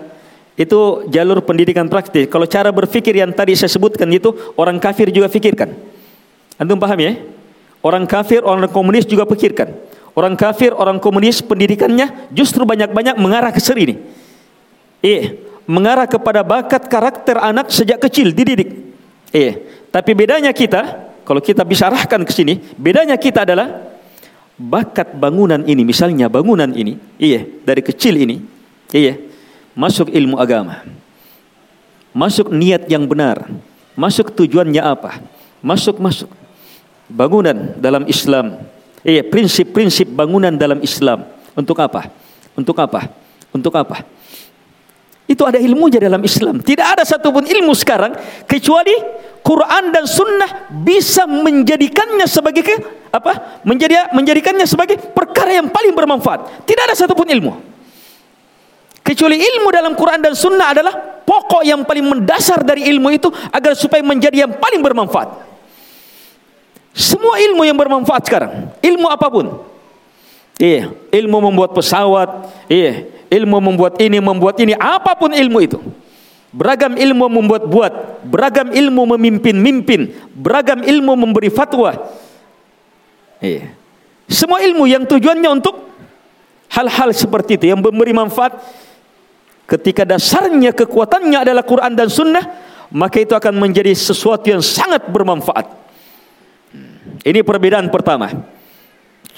itu jalur pendidikan praktis. Kalau cara berpikir yang tadi saya sebutkan itu orang kafir juga pikirkan. Antum paham ya? Orang kafir, orang komunis juga pikirkan. Orang kafir, orang komunis pendidikannya justru banyak-banyak mengarah ke seri ini. Eh, mengarah kepada bakat karakter anak sejak kecil dididik. Eh, tapi bedanya kita, kalau kita bisa arahkan ke sini, bedanya kita adalah bakat bangunan ini, misalnya bangunan ini, iya, dari kecil ini, iya, masuk ilmu agama. Masuk niat yang benar, masuk tujuannya apa? Masuk masuk bangunan dalam Islam Iya, prinsip-prinsip bangunan dalam Islam. Untuk apa? Untuk apa? Untuk apa? Itu ada ilmunya dalam Islam. Tidak ada satupun ilmu sekarang kecuali Quran dan Sunnah bisa menjadikannya sebagai ke, apa? Menjadi menjadikannya sebagai perkara yang paling bermanfaat. Tidak ada satupun ilmu. Kecuali ilmu dalam Quran dan Sunnah adalah pokok yang paling mendasar dari ilmu itu agar supaya menjadi yang paling bermanfaat. Semua ilmu yang bermanfaat sekarang, ilmu apa pun. Iya, ilmu membuat pesawat, iya, ilmu membuat ini, membuat ini, apa pun ilmu itu. Beragam ilmu membuat-buat, beragam ilmu memimpin-mimpin, beragam ilmu memberi fatwa. Iya. Semua ilmu yang tujuannya untuk hal-hal seperti itu yang memberi manfaat ketika dasarnya kekuatannya adalah Quran dan Sunnah maka itu akan menjadi sesuatu yang sangat bermanfaat. Ini perbedaan pertama.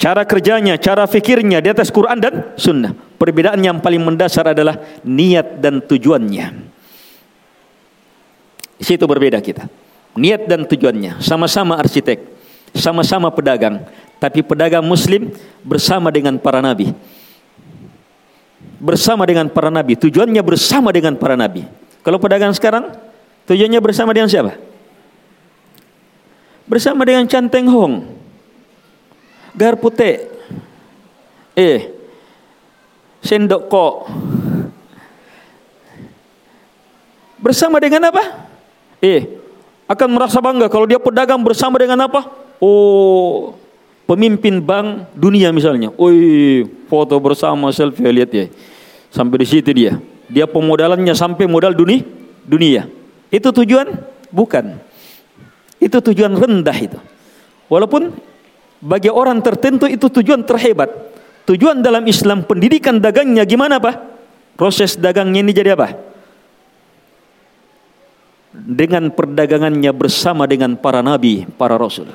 Cara kerjanya, cara fikirnya di atas Quran dan Sunnah. Perbedaan yang paling mendasar adalah niat dan tujuannya. Di situ berbeda kita. Niat dan tujuannya. Sama-sama arsitek. Sama-sama pedagang. Tapi pedagang muslim bersama dengan para nabi. Bersama dengan para nabi. Tujuannya bersama dengan para nabi. Kalau pedagang sekarang, tujuannya bersama dengan siapa? Bersama dengan Canteng Hong gar putih. Eh, sendok kok. Bersama dengan apa? Eh, akan merasa bangga kalau dia pedagang bersama dengan apa? Oh, pemimpin bank dunia misalnya. Oi, foto bersama selfie lihat ya. Sampai di situ dia. Dia pemodalannya sampai modal dunia. Dunia. Itu tujuan? Bukan. Itu tujuan rendah itu. Walaupun bagi orang tertentu itu tujuan terhebat. Tujuan dalam Islam pendidikan dagangnya gimana Pak? Proses dagangnya ini jadi apa? Dengan perdagangannya bersama dengan para nabi, para rasul.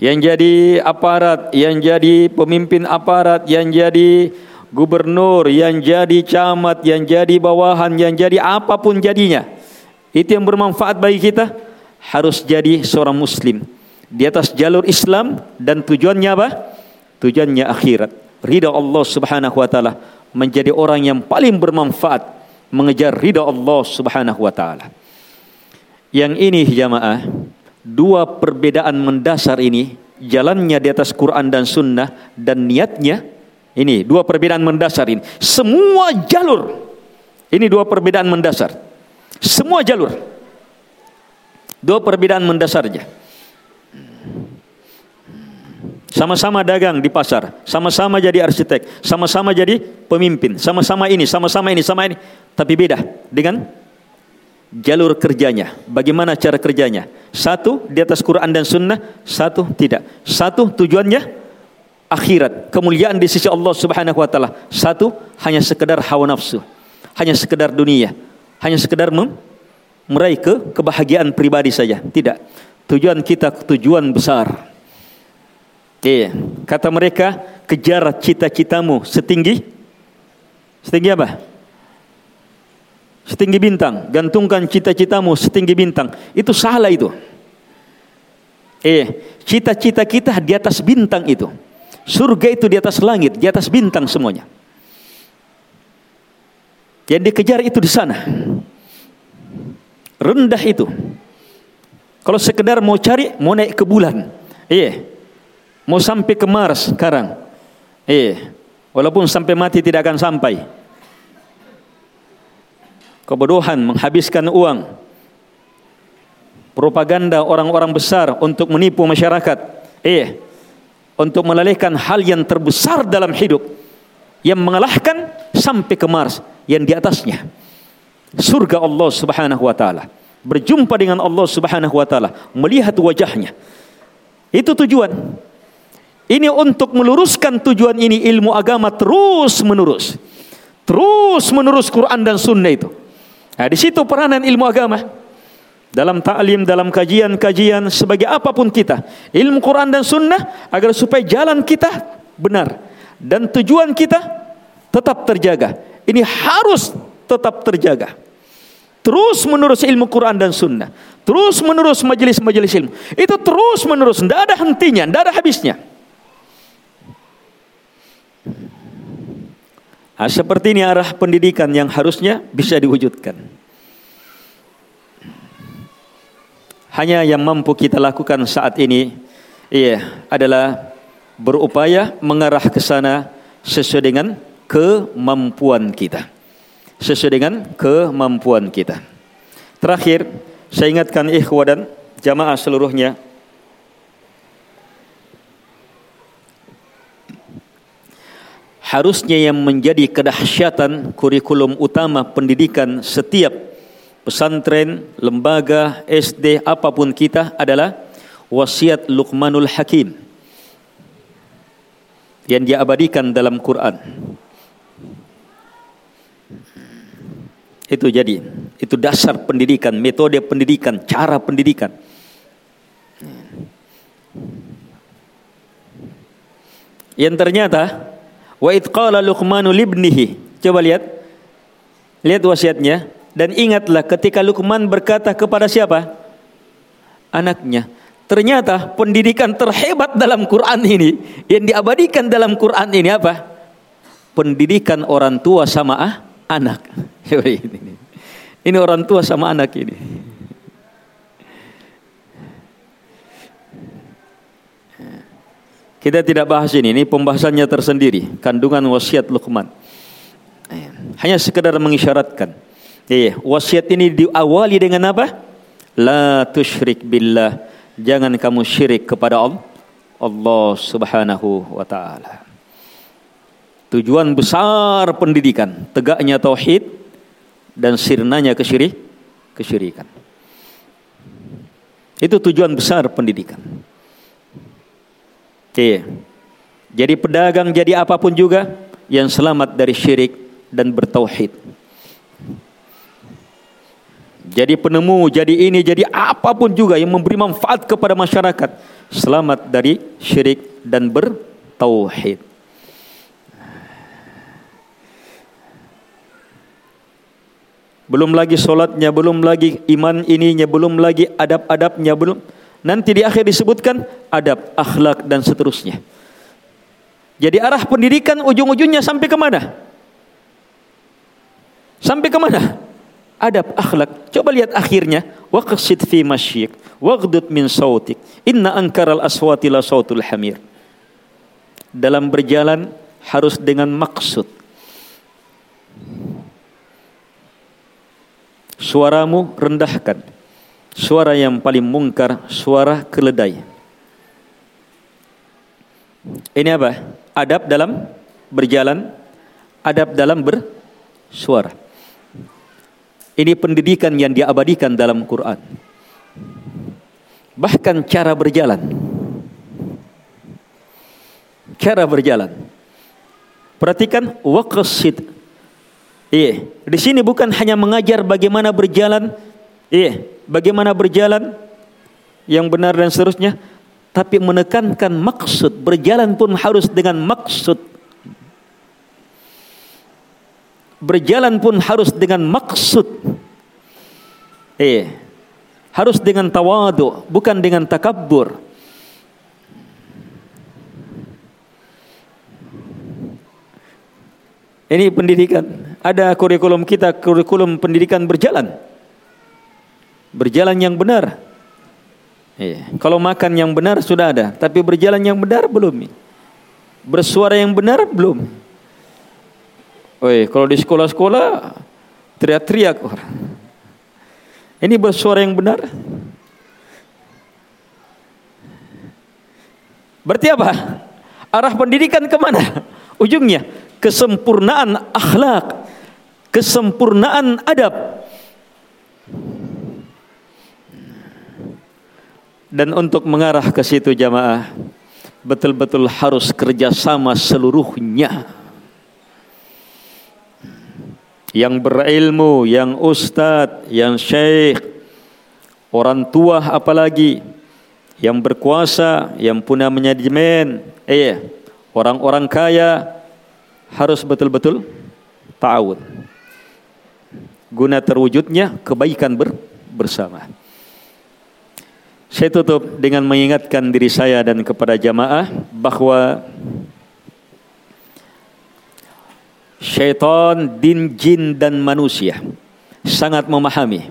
Yang jadi aparat, yang jadi pemimpin aparat, yang jadi gubernur, yang jadi camat, yang jadi bawahan, yang jadi apa pun jadinya. Itu yang bermanfaat bagi kita harus jadi seorang muslim di atas jalur Islam dan tujuannya apa? Tujuannya akhirat. Ridha Allah Subhanahu wa taala menjadi orang yang paling bermanfaat mengejar ridha Allah Subhanahu wa taala. Yang ini jamaah, dua perbedaan mendasar ini jalannya di atas Quran dan sunnah dan niatnya ini dua perbedaan mendasar ini. Semua jalur. Ini dua perbedaan mendasar. Semua jalur. Dua perbedaan mendasarnya. Sama-sama dagang di pasar, sama-sama jadi arsitek, sama-sama jadi pemimpin, sama-sama ini, sama-sama ini, sama ini, tapi beda dengan jalur kerjanya. Bagaimana cara kerjanya? Satu di atas Quran dan Sunnah, satu tidak. Satu tujuannya akhirat, kemuliaan di sisi Allah Subhanahu wa taala. Satu, hanya sekedar hawa nafsu, hanya sekedar dunia, hanya sekedar mem meraih ke kebahagiaan pribadi saja. Tidak. Tujuan kita tujuan besar. Iya. Kata mereka, kejar cita-citamu setinggi setinggi apa? Setinggi bintang, gantungkan cita-citamu setinggi bintang. Itu salah itu. Eh, cita-cita kita di atas bintang itu. Surga itu di atas langit, di atas bintang semuanya. Yang dikejar itu di sana. Rendah itu. Kalau sekedar mau cari, mau naik ke bulan. Iya. Mau sampai ke Mars sekarang. Iya. Walaupun sampai mati tidak akan sampai. Kebodohan menghabiskan uang. Propaganda orang-orang besar untuk menipu masyarakat. Iya untuk melelehkan hal yang terbesar dalam hidup. Yang mengalahkan sampai ke Mars yang di atasnya. Surga Allah Subhanahu wa taala. Berjumpa dengan Allah Subhanahu wa taala melihat wajahnya. Itu tujuan. Ini untuk meluruskan tujuan ini ilmu agama terus menerus terus menerus Quran dan sunnah itu nah di situ peranan ilmu agama dalam ta'lim, dalam kajian-kajian sebagai apa pun kita. Ilmu Quran dan sunnah agar supaya jalan kita benar dan tujuan kita tetap terjaga. Ini harus tetap terjaga. Terus menerus ilmu Quran dan Sunnah. Terus menerus majelis-majelis ilmu. Itu terus menerus. Tidak ada hentinya, tidak ada habisnya. Nah, seperti ini arah pendidikan yang harusnya bisa diwujudkan. Hanya yang mampu kita lakukan saat ini iya adalah berupaya mengarah ke sana sesuai dengan kemampuan kita. Sesuai dengan kemampuan kita. Terakhir, saya ingatkan ikhwah dan jamaah seluruhnya harusnya yang menjadi kedahsyatan kurikulum utama pendidikan setiap pesantren, lembaga, SD, apa pun kita adalah wasiat Luqmanul Hakim yang diabadikan dalam Quran. Itu jadi, itu dasar pendidikan, metode pendidikan, cara pendidikan. Yang ternyata Wa id qala Luqmanu libnihi. Coba lihat. Lihat wasiatnya dan ingatlah ketika Luqman berkata kepada siapa? Anaknya. Ternyata pendidikan terhebat dalam Quran ini yang diabadikan dalam Quran ini apa? Pendidikan orang tua sama ah, anak. Ini orang tua sama anak ini. Kita tidak bahas ini, ini pembahasannya tersendiri, kandungan wasiat Luqman. Hanya sekedar mengisyaratkan. Iya, wasiat ini diawali dengan apa? La tusyrik billah. Jangan kamu syirik kepada Allah, Allah Subhanahu wa taala. Tujuan besar pendidikan, tegaknya tauhid dan sirnanya kesyirik, kesyirikan. Itu tujuan besar pendidikan. Iya. Jadi pedagang jadi apa pun juga yang selamat dari syirik dan bertauhid. Jadi penemu, jadi ini, jadi apa pun juga yang memberi manfaat kepada masyarakat. Selamat dari syirik dan bertauhid. Belum lagi solatnya, belum lagi iman ininya, belum lagi adab-adabnya, belum Nanti di akhir disebutkan adab, akhlak dan seterusnya. Jadi arah pendidikan ujung-ujungnya sampai ke mana? Sampai ke mana? Adab, akhlak. Coba lihat akhirnya. Waqsid fi masyik, waghdud min sautik. Inna ankaral aswati la sautul hamir. Dalam berjalan harus dengan maksud. Suaramu rendahkan Suara yang paling mungkar, suara keledai. Ini apa? Adab dalam berjalan, adab dalam bersuara. Ini pendidikan yang diabadikan dalam Quran. Bahkan cara berjalan. Cara berjalan. Perhatikan waqsid. Iya, di sini bukan hanya mengajar bagaimana berjalan, iya, bagaimana berjalan yang benar dan seterusnya, tapi menekankan maksud. Berjalan pun harus dengan maksud. Berjalan pun harus dengan maksud. Eh, harus dengan tawadu, bukan dengan takabbur. Ini pendidikan. Ada kurikulum kita, kurikulum pendidikan berjalan berjalan yang benar. Iya. Kalau makan yang benar sudah ada, tapi berjalan yang benar belum. Bersuara yang benar belum. Oi, kalau di sekolah-sekolah teriak-teriak orang. Ini bersuara yang benar. Berarti apa? Arah pendidikan ke mana? Ujungnya kesempurnaan akhlak, kesempurnaan adab. Dan untuk mengarah ke situ jamaah betul-betul harus kerjasama seluruhnya. Yang berilmu, yang ustadz, yang syekh, orang tua apalagi, yang berkuasa, yang punya manajemen, eh, orang-orang kaya harus betul-betul ta'awun. guna terwujudnya kebaikan ber, bersama. Saya tutup dengan mengingatkan diri saya dan kepada jamaah bahwa syaitan, din, jin dan manusia sangat memahami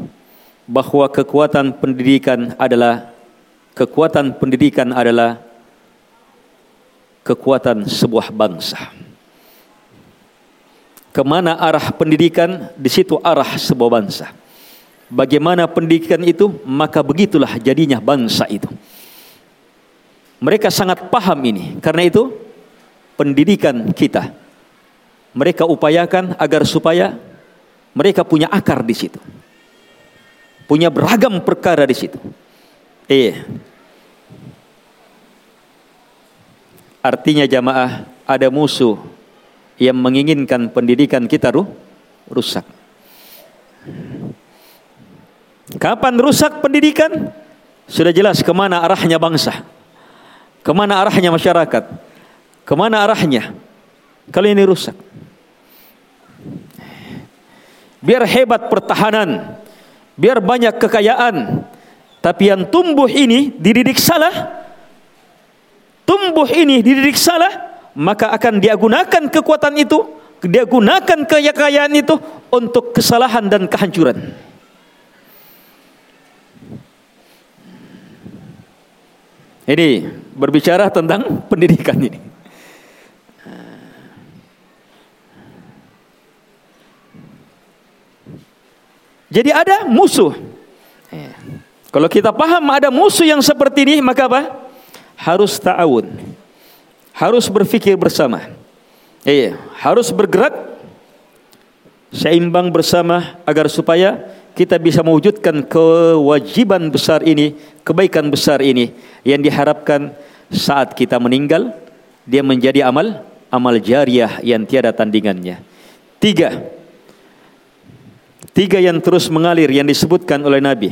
bahwa kekuatan pendidikan adalah kekuatan pendidikan adalah kekuatan sebuah bangsa. Ke mana arah pendidikan, di situ arah sebuah bangsa. Bagaimana pendidikan itu, maka begitulah jadinya bangsa itu. Mereka sangat paham ini, karena itu pendidikan kita mereka upayakan agar supaya mereka punya akar di situ. Punya beragam perkara di situ. Iya. Artinya jamaah ada musuh yang menginginkan pendidikan kita ruh, rusak. Kapan rusak pendidikan? Sudah jelas ke mana arahnya bangsa. Ke mana arahnya masyarakat. Ke mana arahnya. Kalau ini rusak. Biar hebat pertahanan, biar banyak kekayaan, tapi yang tumbuh ini dididik salah, tumbuh ini dididik salah, maka akan dia gunakan kekuatan itu, dia gunakan kekayaan itu untuk kesalahan dan kehancuran. Ini berbicara tentang pendidikan ini. Jadi ada musuh. Ya. Kalau kita paham ada musuh yang seperti ini, maka apa? Harus ta'awun. Harus berfikir bersama. Iya, harus bergerak seimbang bersama agar supaya kita bisa mewujudkan kewajiban besar ini, kebaikan besar ini yang diharapkan saat kita meninggal dia menjadi amal amal jariah yang tiada tandingannya. Tiga, Tiga yang terus mengalir yang disebutkan oleh Nabi.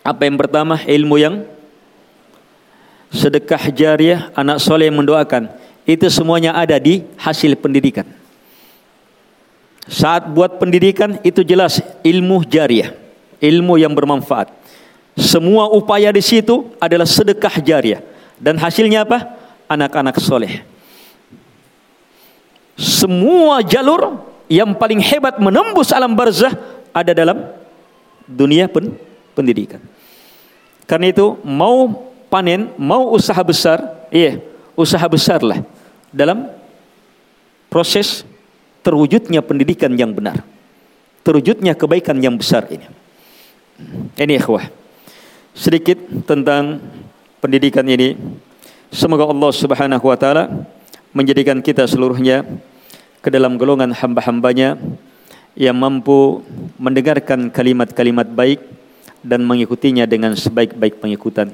Apa yang pertama? Ilmu yang sedekah jariah, anak soleh yang mendoakan. Itu semuanya ada di hasil pendidikan. Saat buat pendidikan itu jelas ilmu jariah, ilmu yang bermanfaat. Semua upaya di situ adalah sedekah jariah dan hasilnya apa? Anak-anak soleh. Semua jalur yang paling hebat menembus alam barzah ada dalam dunia pen pendidikan. Karena itu mau panen, mau usaha besar, iya, usaha besarlah dalam proses terwujudnya pendidikan yang benar. Terwujudnya kebaikan yang besar ini. Ini ikhwah. Sedikit tentang pendidikan ini. Semoga Allah Subhanahu wa taala menjadikan kita seluruhnya ke dalam golongan hamba-hambanya yang mampu mendengarkan kalimat-kalimat baik dan mengikutinya dengan sebaik-baik pengikutan.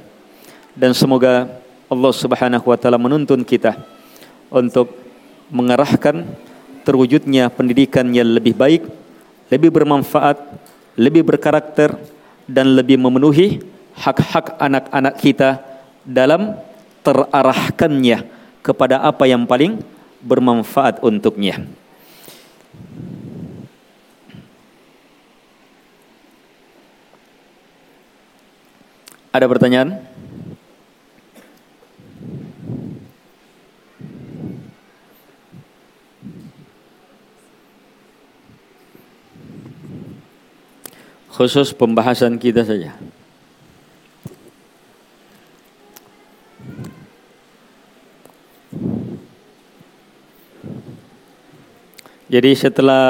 Dan semoga Allah Subhanahu wa taala menuntun kita untuk mengarahkan terwujudnya pendidikan yang lebih baik, lebih bermanfaat, lebih berkarakter dan lebih memenuhi hak-hak anak-anak kita dalam terarahkannya kepada apa yang paling bermanfaat untuknya. Ada pertanyaan? Khusus pembahasan kita saja. Jadi setelah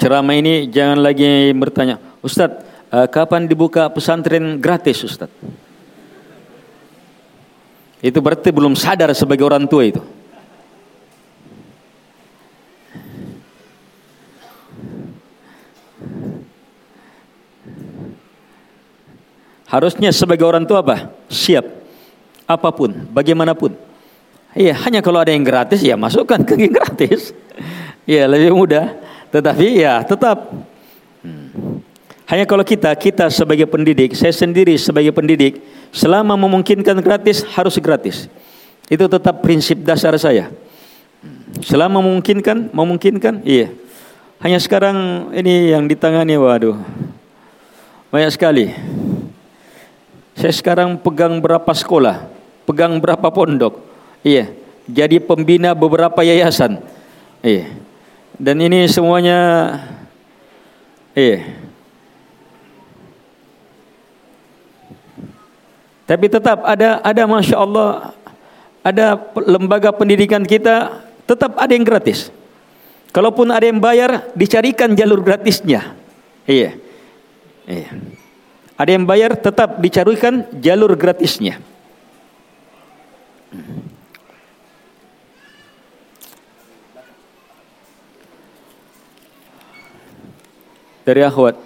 ceramah ini jangan lagi bertanya, Ustadz, uh, kapan dibuka pesantren gratis Ustadz? Itu berarti belum sadar sebagai orang tua itu. Harusnya sebagai orang tua apa? Siap. Apa pun, bagaimanapun. Iya, hanya kalau ada yang gratis ya masukkan ke yang gratis. Iya, lebih mudah. Tetapi ya tetap hmm. hanya kalau kita kita sebagai pendidik, saya sendiri sebagai pendidik, selama memungkinkan gratis harus gratis. Itu tetap prinsip dasar saya. Selama memungkinkan, memungkinkan, iya. Hanya sekarang ini yang ditangani waduh. Banyak sekali. Saya sekarang pegang berapa sekolah, pegang berapa pondok. Iya, jadi pembina beberapa yayasan. Iya. Dan ini semuanya iya. Tapi tetap ada ada masya Allah ada lembaga pendidikan kita tetap ada yang gratis. Kalaupun ada yang bayar, dicarikan jalur gratisnya. Iya. Iya. Ada yang bayar, tetap dicarikan jalur gratisnya. Dari akhwat.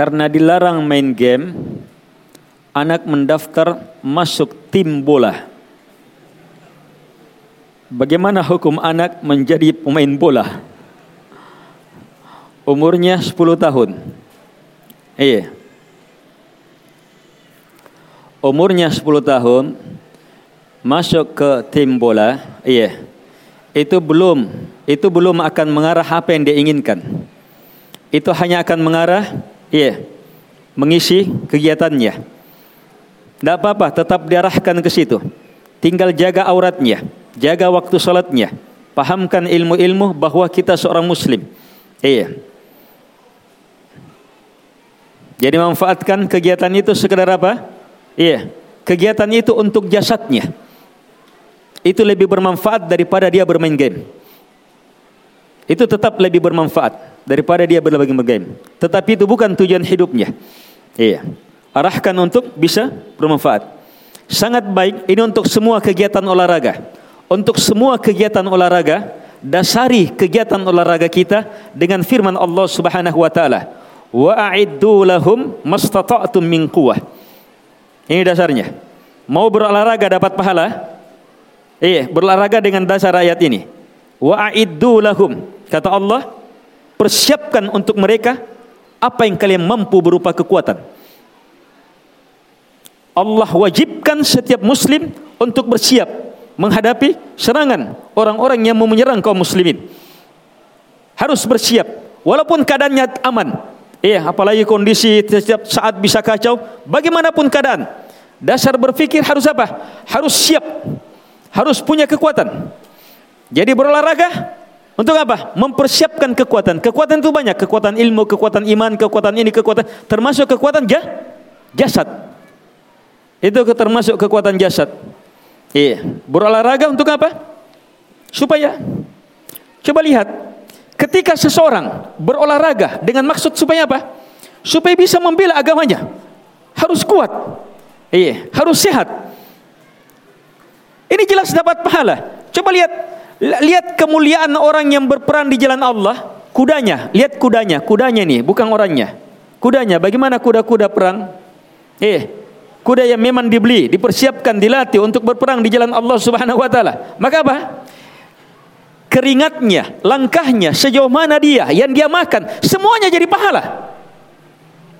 Karena dilarang main game, anak mendaftar masuk tim bola. Bagaimana hukum anak menjadi pemain bola? Umurnya 10 tahun. Iya. Umurnya 10 tahun masuk ke tim bola, iya. Itu belum itu belum akan mengarah apa yang dia inginkan. Itu hanya akan mengarah Iya. Mengisi kegiatannya. Tidak apa-apa, tetap diarahkan ke situ. Tinggal jaga auratnya, jaga waktu sholatnya, pahamkan ilmu-ilmu bahwa kita seorang muslim. Iya. Jadi manfaatkan kegiatan itu sekedar apa? Iya. Kegiatan itu untuk jasadnya. Itu lebih bermanfaat daripada dia bermain game. Itu tetap lebih bermanfaat daripada dia berlagak game. Tetapi itu bukan tujuan hidupnya. Iya. Arahkan untuk bisa bermanfaat. Sangat baik ini untuk semua kegiatan olahraga. Untuk semua kegiatan olahraga, dasari kegiatan olahraga kita dengan firman Allah Subhanahu wa taala. Wa a'iddu lahum mastata'tum min quwwah. Ini dasarnya. Mau berolahraga dapat pahala? Iya, berolahraga dengan dasar ayat ini. Wa a'iddu lahum. Kata Allah, persiapkan untuk mereka apa yang kalian mampu berupa kekuatan. Allah wajibkan setiap muslim untuk bersiap menghadapi serangan orang-orang yang mau menyerang kaum muslimin. Harus bersiap walaupun keadaannya aman. Iya, apalagi kondisi setiap saat bisa kacau, bagaimanapun keadaan. Dasar berpikir harus apa? Harus siap. Harus punya kekuatan. Jadi berolahraga untuk apa? Mempersiapkan kekuatan. Kekuatan itu banyak. Kekuatan ilmu, kekuatan iman, kekuatan ini, kekuatan. Termasuk kekuatan jah, jasad. Itu termasuk kekuatan jasad. Iya. Berolahraga untuk apa? Supaya. Coba lihat. Ketika seseorang berolahraga dengan maksud supaya apa? Supaya bisa membela agamanya. Harus kuat. Iya. Harus sehat. Ini jelas dapat pahala. Coba lihat Lihat kemuliaan orang yang berperan di jalan Allah, kudanya, lihat kudanya, kudanya nih, bukan orangnya. Kudanya, bagaimana kuda-kuda perang? Eh, kuda yang memang dibeli, dipersiapkan, dilatih untuk berperang di jalan Allah Subhanahu wa taala. Maka apa? Keringatnya, langkahnya, sejauh mana dia, yang dia makan, semuanya jadi pahala.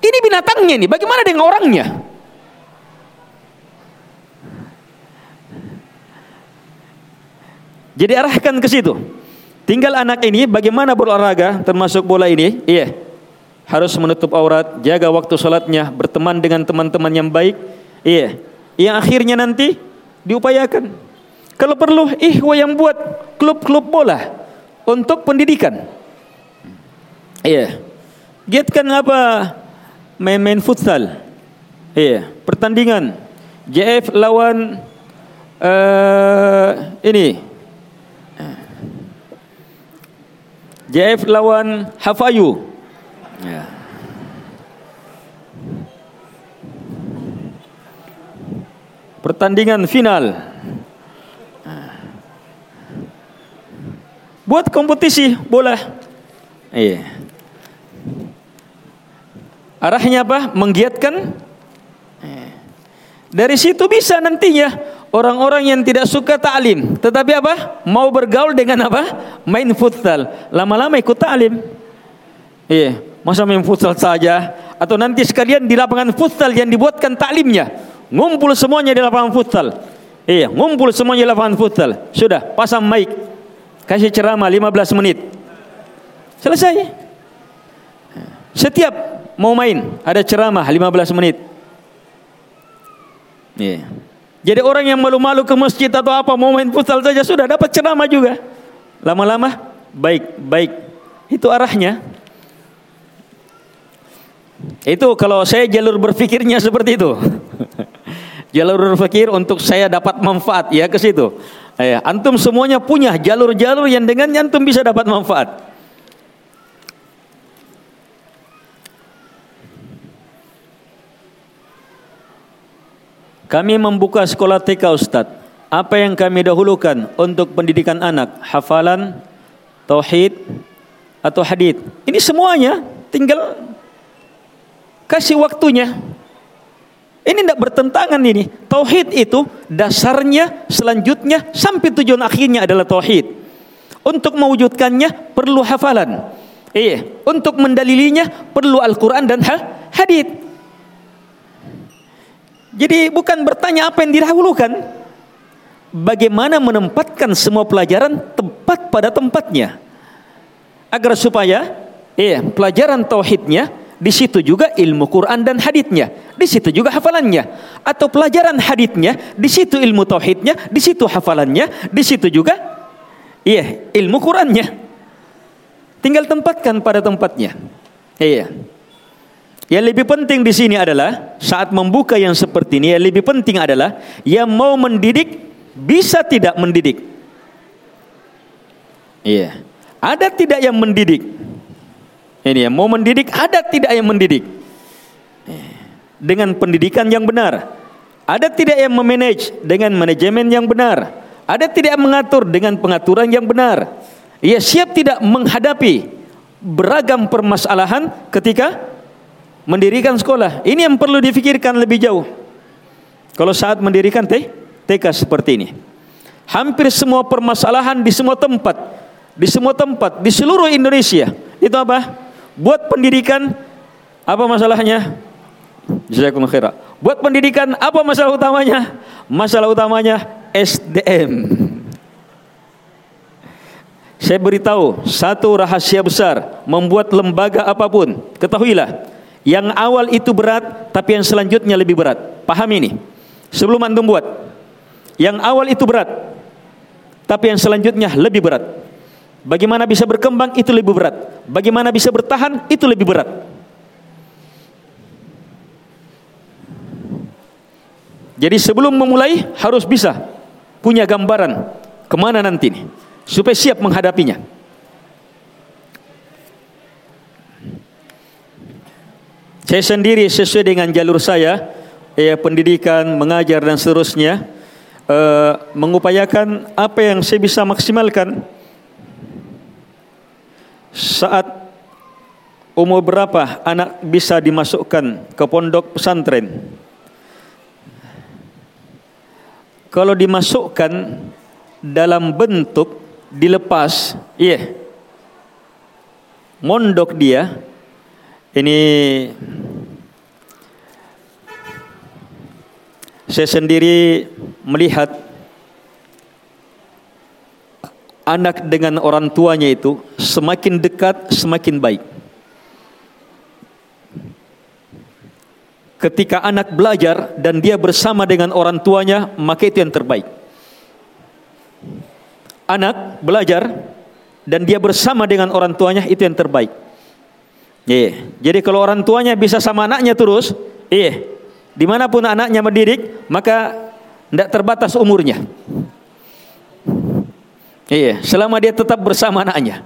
Ini binatangnya nih, bagaimana dengan orangnya? Jadi arahkan ke situ. Tinggal anak ini bagaimana berolahraga termasuk bola ini? Iya. Harus menutup aurat, jaga waktu sholatnya, berteman dengan teman-teman yang baik. Iya. Yang akhirnya nanti diupayakan. Kalau perlu, ihwa yang buat klub-klub bola untuk pendidikan. Iya. Giatkan apa? Main-main futsal. Iya. Pertandingan. JF lawan uh, ini JF lawan Hafayu. Ya. Pertandingan final. Buat kompetisi bola. Iya. Arahnya apa? Menggiatkan. Dari situ bisa nantinya Orang-orang yang tidak suka ta'lim, tetapi apa? Mau bergaul dengan apa? Main futsal. Lama-lama ikut ta'lim. Iya, masa main futsal saja atau nanti sekalian di lapangan futsal yang dibuatkan taklimnya. Ngumpul semuanya di lapangan futsal. Iya, ngumpul semuanya di lapangan futsal. Sudah, pasang mic. Kasih ceramah 15 menit. Selesai. Setiap mau main ada ceramah 15 menit. Iya. Jadi orang yang malu-malu ke masjid atau apa mau main futsal saja sudah dapat ceramah juga. Lama-lama baik, baik. Itu arahnya. Itu kalau saya jalur berpikirnya seperti itu. jalur berpikir untuk saya dapat manfaat ya ke situ. Ya, antum semuanya punya jalur-jalur yang dengan antum bisa dapat manfaat. Kami membuka sekolah TK Ustaz. Apa yang kami dahulukan untuk pendidikan anak? Hafalan, tauhid, atau hadith? Ini semuanya tinggal kasih waktunya. Ini tidak bertentangan ini. Tauhid itu dasarnya selanjutnya sampai tujuan akhirnya adalah tauhid. Untuk mewujudkannya perlu hafalan. Iya, untuk mendalilinya perlu Al-Qur'an dan hadith. Jadi bukan bertanya apa yang didahulukan. Bagaimana menempatkan semua pelajaran tepat pada tempatnya. Agar supaya iya, pelajaran tauhidnya di situ juga ilmu Quran dan haditnya, di situ juga hafalannya. Atau pelajaran haditnya, di situ ilmu tauhidnya, di situ hafalannya, di situ juga iya, ilmu Qurannya. Tinggal tempatkan pada tempatnya. Iya. Yang lebih penting di sini adalah saat membuka yang seperti ini yang lebih penting adalah yang mau mendidik bisa tidak mendidik. Iya. Ada tidak yang mendidik? Ini yang mau mendidik ada tidak yang mendidik? Dengan pendidikan yang benar. Ada tidak yang memanage dengan manajemen yang benar? Ada tidak yang mengatur dengan pengaturan yang benar? Ia siap tidak menghadapi beragam permasalahan ketika mendirikan sekolah. Ini yang perlu difikirkan lebih jauh. Kalau saat mendirikan TK seperti ini. Hampir semua permasalahan di semua tempat, di semua tempat di seluruh Indonesia. Itu apa? Buat pendidikan apa masalahnya? Jazakumullah. Buat pendidikan apa masalah utamanya? Masalah utamanya SDM. Saya beritahu satu rahasia besar membuat lembaga apa pun. Ketahuilah, yang awal itu berat, tapi yang selanjutnya lebih berat. Paham ini? Sebelum antum buat. Yang awal itu berat, tapi yang selanjutnya lebih berat. Bagaimana bisa berkembang itu lebih berat. Bagaimana bisa bertahan itu lebih berat. Jadi sebelum memulai harus bisa punya gambaran ke mana nanti nih supaya siap menghadapinya. Saya sendiri sesuai dengan jalur saya, ya pendidikan, mengajar dan seterusnya, uh, mengupayakan apa yang saya bisa maksimalkan saat umur berapa anak bisa dimasukkan ke pondok pesantren. Kalau dimasukkan dalam bentuk dilepas, iya, yeah, mondok dia, ini saya sendiri melihat anak dengan orang tuanya itu semakin dekat semakin baik. Ketika anak belajar dan dia bersama dengan orang tuanya, maka itu yang terbaik. Anak belajar dan dia bersama dengan orang tuanya itu yang terbaik. Iya. Jadi kalau orang tuanya bisa sama anaknya terus, iya. Di mana pun anaknya mendidik, maka tidak terbatas umurnya. Iya, selama dia tetap bersama anaknya.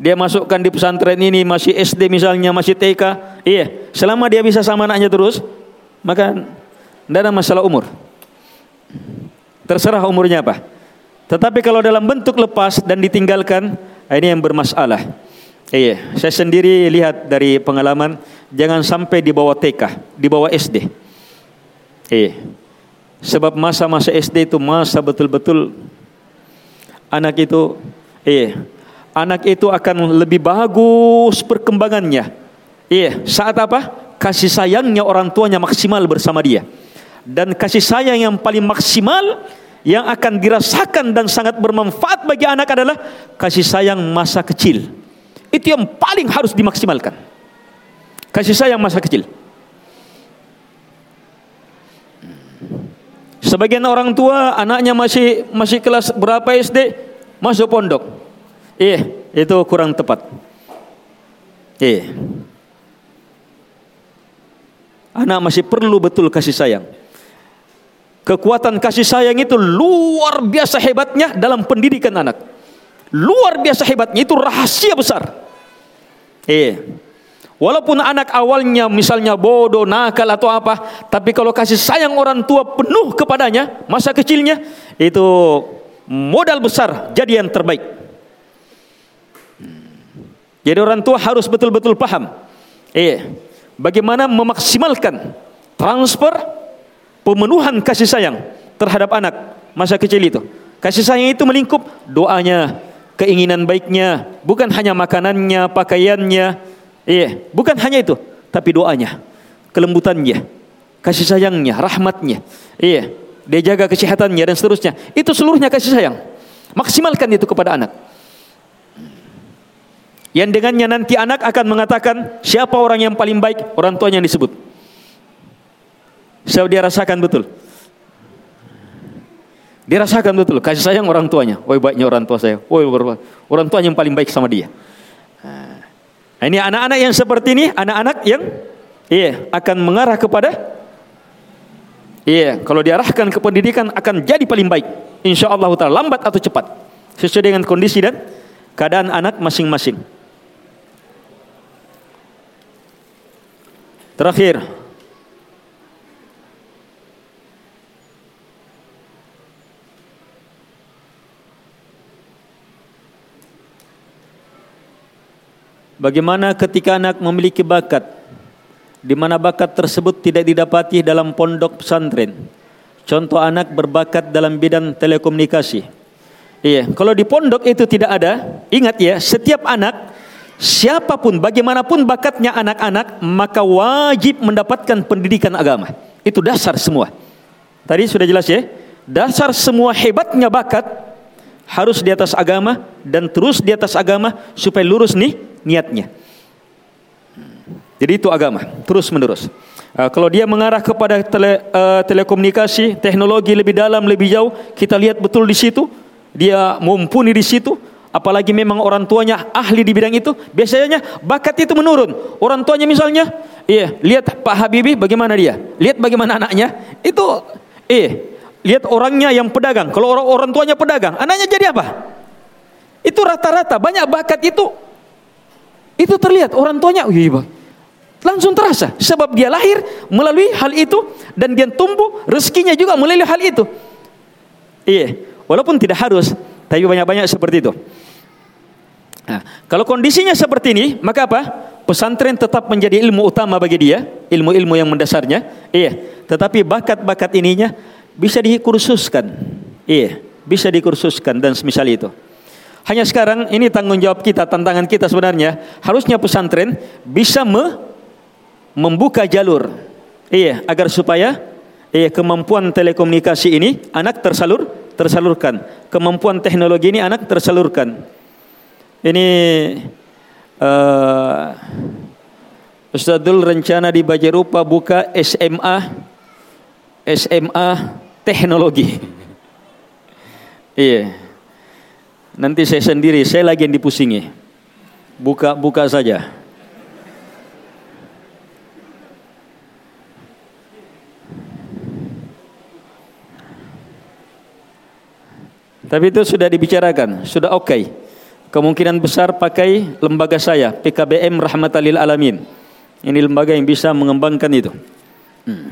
Dia masukkan di pesantren ini masih SD misalnya, masih TK. Iya, selama dia bisa sama anaknya terus, maka tidak ada masalah umur. Terserah umurnya apa. Tetapi kalau dalam bentuk lepas dan ditinggalkan, ini yang bermasalah. Iya, saya sendiri lihat dari pengalaman jangan sampai di bawah TK, di bawah SD. Iya. Sebab masa-masa SD itu masa betul-betul anak itu eh anak itu akan lebih bagus perkembangannya. Iya, saat apa? Kasih sayangnya orang tuanya maksimal bersama dia. Dan kasih sayang yang paling maksimal yang akan dirasakan dan sangat bermanfaat bagi anak adalah kasih sayang masa kecil. Itu yang paling harus dimaksimalkan. Kasih sayang masa kecil. Sebagian orang tua anaknya masih masih kelas berapa SD masuk pondok. Eh, itu kurang tepat. Eh. Anak masih perlu betul kasih sayang. Kekuatan kasih sayang itu luar biasa hebatnya dalam pendidikan anak. Luar biasa hebatnya itu rahasia besar. Eh. Walaupun anak awalnya misalnya bodoh, nakal atau apa, tapi kalau kasih sayang orang tua penuh kepadanya masa kecilnya itu modal besar jadi yang terbaik. Jadi orang tua harus betul-betul paham. Eh, bagaimana memaksimalkan transfer pemenuhan kasih sayang terhadap anak masa kecil itu. Kasih sayang itu melingkup doanya, keinginan baiknya, bukan hanya makanannya, pakaiannya, Iya, bukan hanya itu, tapi doanya, kelembutannya, kasih sayangnya, rahmatnya. Iya, dia jaga kesehatannya dan seterusnya. Itu seluruhnya kasih sayang. Maksimalkan itu kepada anak. Yang dengannya nanti anak akan mengatakan siapa orang yang paling baik, orang tuanya yang disebut. Saya dia rasakan betul. Dia rasakan betul kasih sayang orang tuanya. Woi baiknya orang tua saya. Woi orang tuanya yang paling baik sama dia. Nah, ini anak-anak yang seperti ini, anak-anak yang iya akan mengarah kepada iya kalau diarahkan ke pendidikan akan jadi paling baik. Insya Allah lambat atau cepat sesuai dengan kondisi dan keadaan anak masing-masing. Terakhir, Bagaimana ketika anak memiliki bakat di mana bakat tersebut tidak didapati dalam pondok pesantren. Contoh anak berbakat dalam bidang telekomunikasi. Iya, kalau di pondok itu tidak ada, ingat ya, setiap anak siapa pun bagaimanapun bakatnya anak-anak maka wajib mendapatkan pendidikan agama. Itu dasar semua. Tadi sudah jelas ya? Dasar semua hebatnya bakat harus di atas agama dan terus di atas agama supaya lurus nih niatnya. Jadi itu agama, terus menerus. Uh, kalau dia mengarah kepada tele, uh, telekomunikasi, teknologi lebih dalam, lebih jauh, kita lihat betul di situ, dia mumpuni di situ, apalagi memang orang tuanya ahli di bidang itu, biasanya bakat itu menurun. Orang tuanya misalnya, iya, lihat Pak Habibie bagaimana dia, lihat bagaimana anaknya, itu, eh, lihat orangnya yang pedagang. Kalau orang orang tuanya pedagang, anaknya jadi apa? Itu rata-rata banyak bakat itu itu terlihat orang tuanya, oh iya langsung terasa sebab dia lahir melalui hal itu dan dia tumbuh rezekinya juga melalui hal itu. Iya, walaupun tidak harus, tapi banyak-banyak seperti itu. Nah, kalau kondisinya seperti ini, maka apa? Pesantren tetap menjadi ilmu utama bagi dia, ilmu-ilmu yang mendasarnya. Iya, tetapi bakat-bakat ininya bisa dikursuskan. Iya, bisa dikursuskan dan semisal itu. Hanya sekarang ini tanggung jawab kita, tantangan kita sebenarnya harusnya pesantren bisa me membuka jalur, iya agar supaya iya kemampuan telekomunikasi ini anak tersalur tersalurkan, kemampuan teknologi ini anak tersalurkan. Ini uh, Ustadzul rencana di Bajerupa buka SMA SMA teknologi. iya. Nanti saya sendiri, saya lagi yang dipusingi. Buka-buka saja. Tapi itu sudah dibicarakan, sudah oke. Okay. Kemungkinan besar pakai lembaga saya, PKBM Rahmatalil Alamin. Ini lembaga yang bisa mengembangkan itu. Hmm.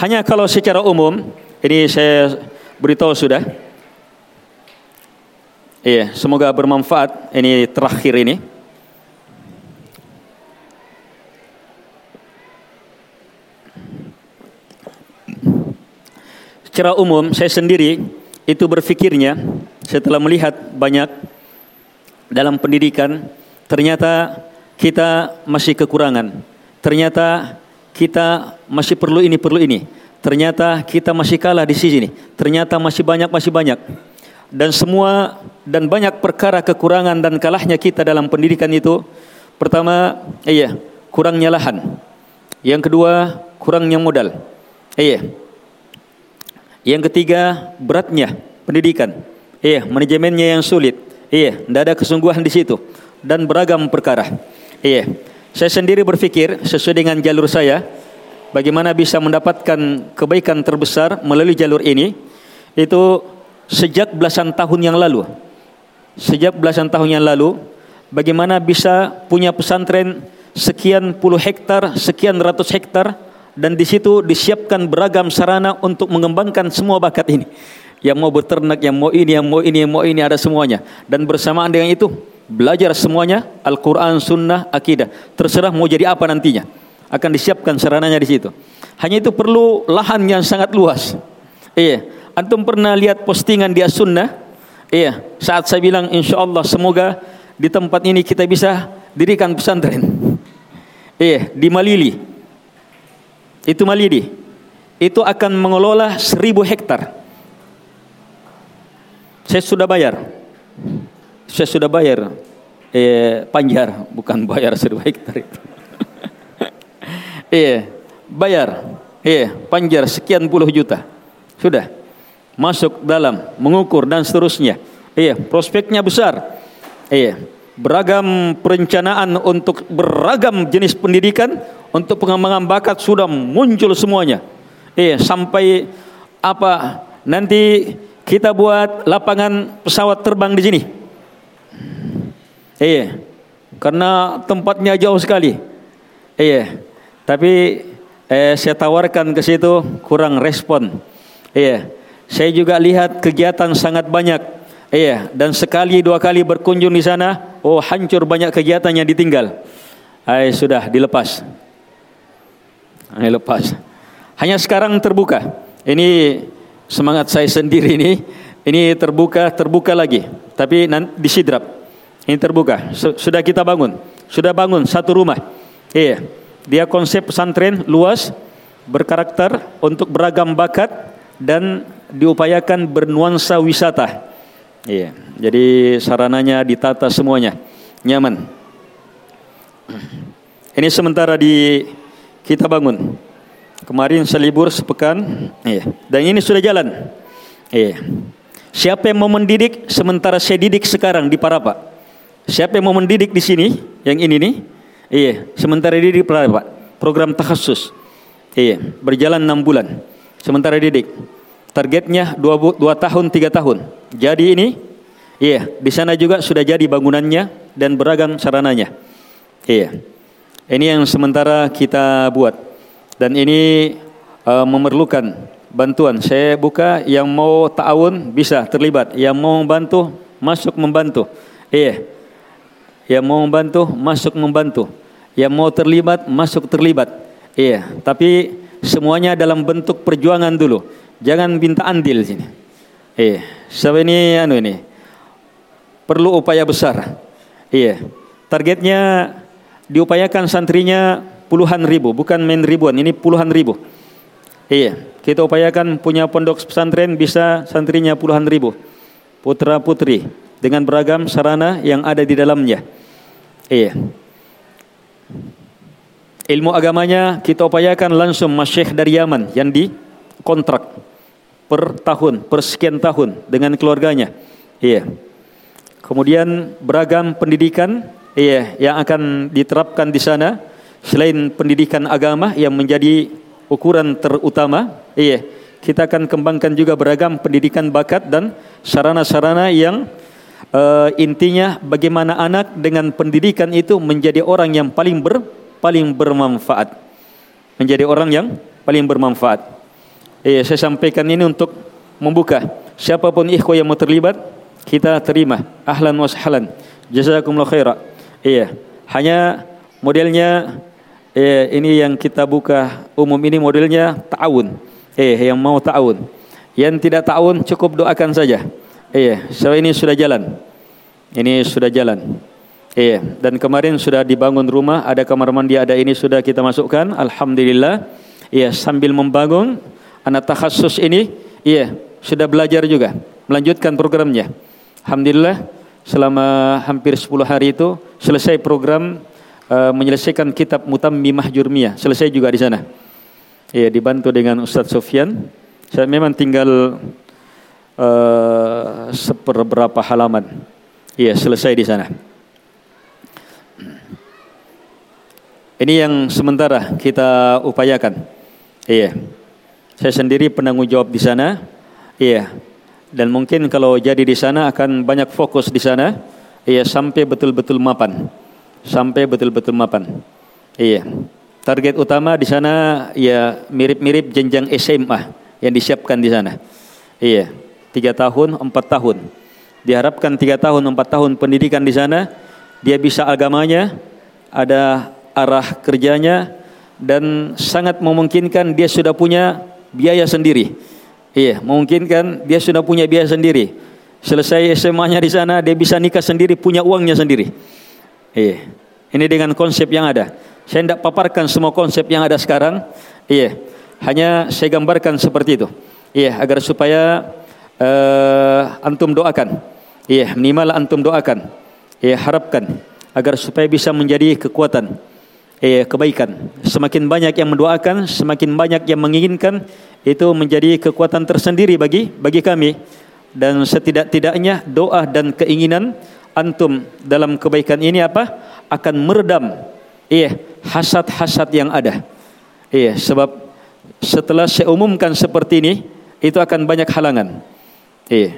Hanya kalau secara umum ini saya beritahu sudah. Iya, semoga bermanfaat ini terakhir ini. Secara umum saya sendiri itu berfikirnya setelah melihat banyak dalam pendidikan ternyata kita masih kekurangan. Ternyata kita masih perlu ini perlu ini. Ternyata kita masih kalah di sini. Ternyata masih banyak, masih banyak. Dan semua dan banyak perkara kekurangan dan kalahnya kita dalam pendidikan itu pertama, iya, kurangnya lahan. Yang kedua, kurangnya modal. Iya. Yang ketiga, beratnya pendidikan. Iya, manajemennya yang sulit. Iya, tidak ada kesungguhan di situ dan beragam perkara. Iya. Saya sendiri berpikir sesuai dengan jalur saya bagaimana bisa mendapatkan kebaikan terbesar melalui jalur ini itu sejak belasan tahun yang lalu. Sejak belasan tahun yang lalu bagaimana bisa punya pesantren sekian puluh hektar, sekian ratus hektar dan di situ disiapkan beragam sarana untuk mengembangkan semua bakat ini. Yang mau beternak, yang mau ini, yang mau ini, yang mau ini ada semuanya. Dan bersamaan dengan itu belajar semuanya Al-Quran, Sunnah, Akidah. Terserah mau jadi apa nantinya. Akan disiapkan sarananya di situ. Hanya itu perlu lahan yang sangat luas. Iya. Antum pernah lihat postingan di As-Sunnah? Iya. Saat saya bilang insya Allah semoga di tempat ini kita bisa dirikan pesantren. Iya. Di Malili. Itu Malili. Itu akan mengelola seribu hektar. Saya sudah bayar saya sudah bayar eh, panjar, bukan bayar seribu hektar itu. Iya, bayar. Iya, panjar sekian puluh juta. Sudah. Masuk dalam, mengukur dan seterusnya. Iya, prospeknya besar. Iya, beragam perencanaan untuk beragam jenis pendidikan untuk pengembangan bakat sudah muncul semuanya. Iya, sampai apa nanti kita buat lapangan pesawat terbang di sini. Iya. Karena tempatnya jauh sekali. Iya. Tapi eh, saya tawarkan ke situ kurang respon. Iya. Saya juga lihat kegiatan sangat banyak. Iya, dan sekali dua kali berkunjung di sana, oh hancur banyak kegiatan yang ditinggal. Ay, sudah dilepas. Ini lepas. Hanya sekarang terbuka. Ini semangat saya sendiri ini. Ini terbuka, terbuka lagi. Tapi di sidrap. Ini terbuka. Sudah kita bangun. Sudah bangun satu rumah. Iya. Dia konsep pesantren luas, berkarakter untuk beragam bakat dan diupayakan bernuansa wisata. Iya. Jadi sarananya ditata semuanya. Nyaman. Ini sementara di kita bangun. Kemarin selibur sepekan. Iya. Dan ini sudah jalan. Iya. Siapa yang mau mendidik sementara saya didik sekarang di Parapa? Siapa yang mau mendidik di sini? Yang ini nih? Iya, sementara didik Pak. Program takhasus. Iya, berjalan enam bulan. Sementara didik. Targetnya dua, dua tahun, tiga tahun. Jadi ini, iya, di sana juga sudah jadi bangunannya dan beragam sarananya. Iya. Ini yang sementara kita buat. Dan ini uh, memerlukan bantuan. Saya buka yang mau ta'awun bisa terlibat. Yang mau membantu masuk membantu. Iya. Yang mau membantu, masuk membantu. Yang mau terlibat, masuk terlibat. Iya, tapi semuanya dalam bentuk perjuangan dulu. Jangan minta andil sini. Iya, sebab ini anu ini perlu upaya besar. Iya, targetnya diupayakan santrinya puluhan ribu, bukan main ribuan, ini puluhan ribu. Iya, kita upayakan punya pondok pesantren bisa santrinya puluhan ribu. Putra putri dengan beragam sarana yang ada di dalamnya. Iya. Ilmu agamanya kita upayakan langsung masyekh dari Yaman yang di kontrak per tahun, per sekian tahun dengan keluarganya. Iya. Kemudian beragam pendidikan iya yang akan diterapkan di sana selain pendidikan agama yang menjadi ukuran terutama, iya. Kita akan kembangkan juga beragam pendidikan bakat dan sarana-sarana yang uh, intinya bagaimana anak dengan pendidikan itu menjadi orang yang paling ber, paling bermanfaat. Menjadi orang yang paling bermanfaat. Eh, saya sampaikan ini untuk membuka. Siapa pun ikhwan yang mau terlibat kita terima. Ahlan wa sahlan. Jazakumullah khaira iya hanya modelnya eh, ini yang kita buka umum. Ini modelnya ta'awun. Eh yang mau ta'awun. Yang tidak tahun cukup doakan saja. Iya, so ini sudah jalan. Ini sudah jalan. Iya, dan kemarin sudah dibangun rumah, ada kamar mandi, ada ini sudah kita masukkan. Alhamdulillah. Iya, sambil membangun anak takhasus ini, iya, sudah belajar juga, melanjutkan programnya. Alhamdulillah, selama hampir 10 hari itu selesai program uh, menyelesaikan kitab Mutammimah Jurmiyah. Selesai juga di sana. Ya, dibantu dengan Ustaz Sofyan. Saya memang tinggal uh, seberapa halaman. Iya, selesai di sana. Ini yang sementara kita upayakan. Iya. Saya sendiri penanggung jawab di sana. Iya. Dan mungkin kalau jadi di sana akan banyak fokus di sana. Iya, sampai betul-betul mapan sampai betul-betul mapan. Iya. Target utama di sana ya mirip-mirip jenjang SMA yang disiapkan di sana. Iya. Tiga tahun, empat tahun. Diharapkan tiga tahun, empat tahun pendidikan di sana, dia bisa agamanya, ada arah kerjanya, dan sangat memungkinkan dia sudah punya biaya sendiri. Iya, memungkinkan dia sudah punya biaya sendiri. Selesai SMA-nya di sana, dia bisa nikah sendiri, punya uangnya sendiri. Iya. Ini dengan konsep yang ada. Saya tidak paparkan semua konsep yang ada sekarang. Iya. Hanya saya gambarkan seperti itu. Iya, agar supaya uh, antum doakan. Iya, minimal antum doakan. Iya, harapkan agar supaya bisa menjadi kekuatan. Iya, kebaikan. Semakin banyak yang mendoakan, semakin banyak yang menginginkan, itu menjadi kekuatan tersendiri bagi bagi kami. Dan setidak-tidaknya doa dan keinginan antum dalam kebaikan ini apa? Akan meredam iya hasad-hasad yang ada. Iya, sebab setelah saya umumkan seperti ini, itu akan banyak halangan. Iya.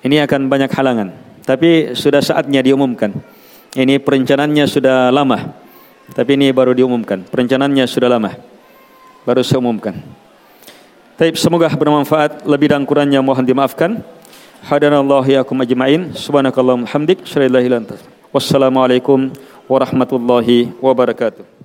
Ini akan banyak halangan. Tapi sudah saatnya diumumkan. Ini perencanaannya sudah lama. Tapi ini baru diumumkan. Perencanaannya sudah lama. Baru saya umumkan. Tapi semoga bermanfaat. Lebih dan kurangnya mohon dimaafkan. hadanallahu yakum ajma'in subhanakallahumma hamdik wassalamualaikum warahmatullahi wabarakatuh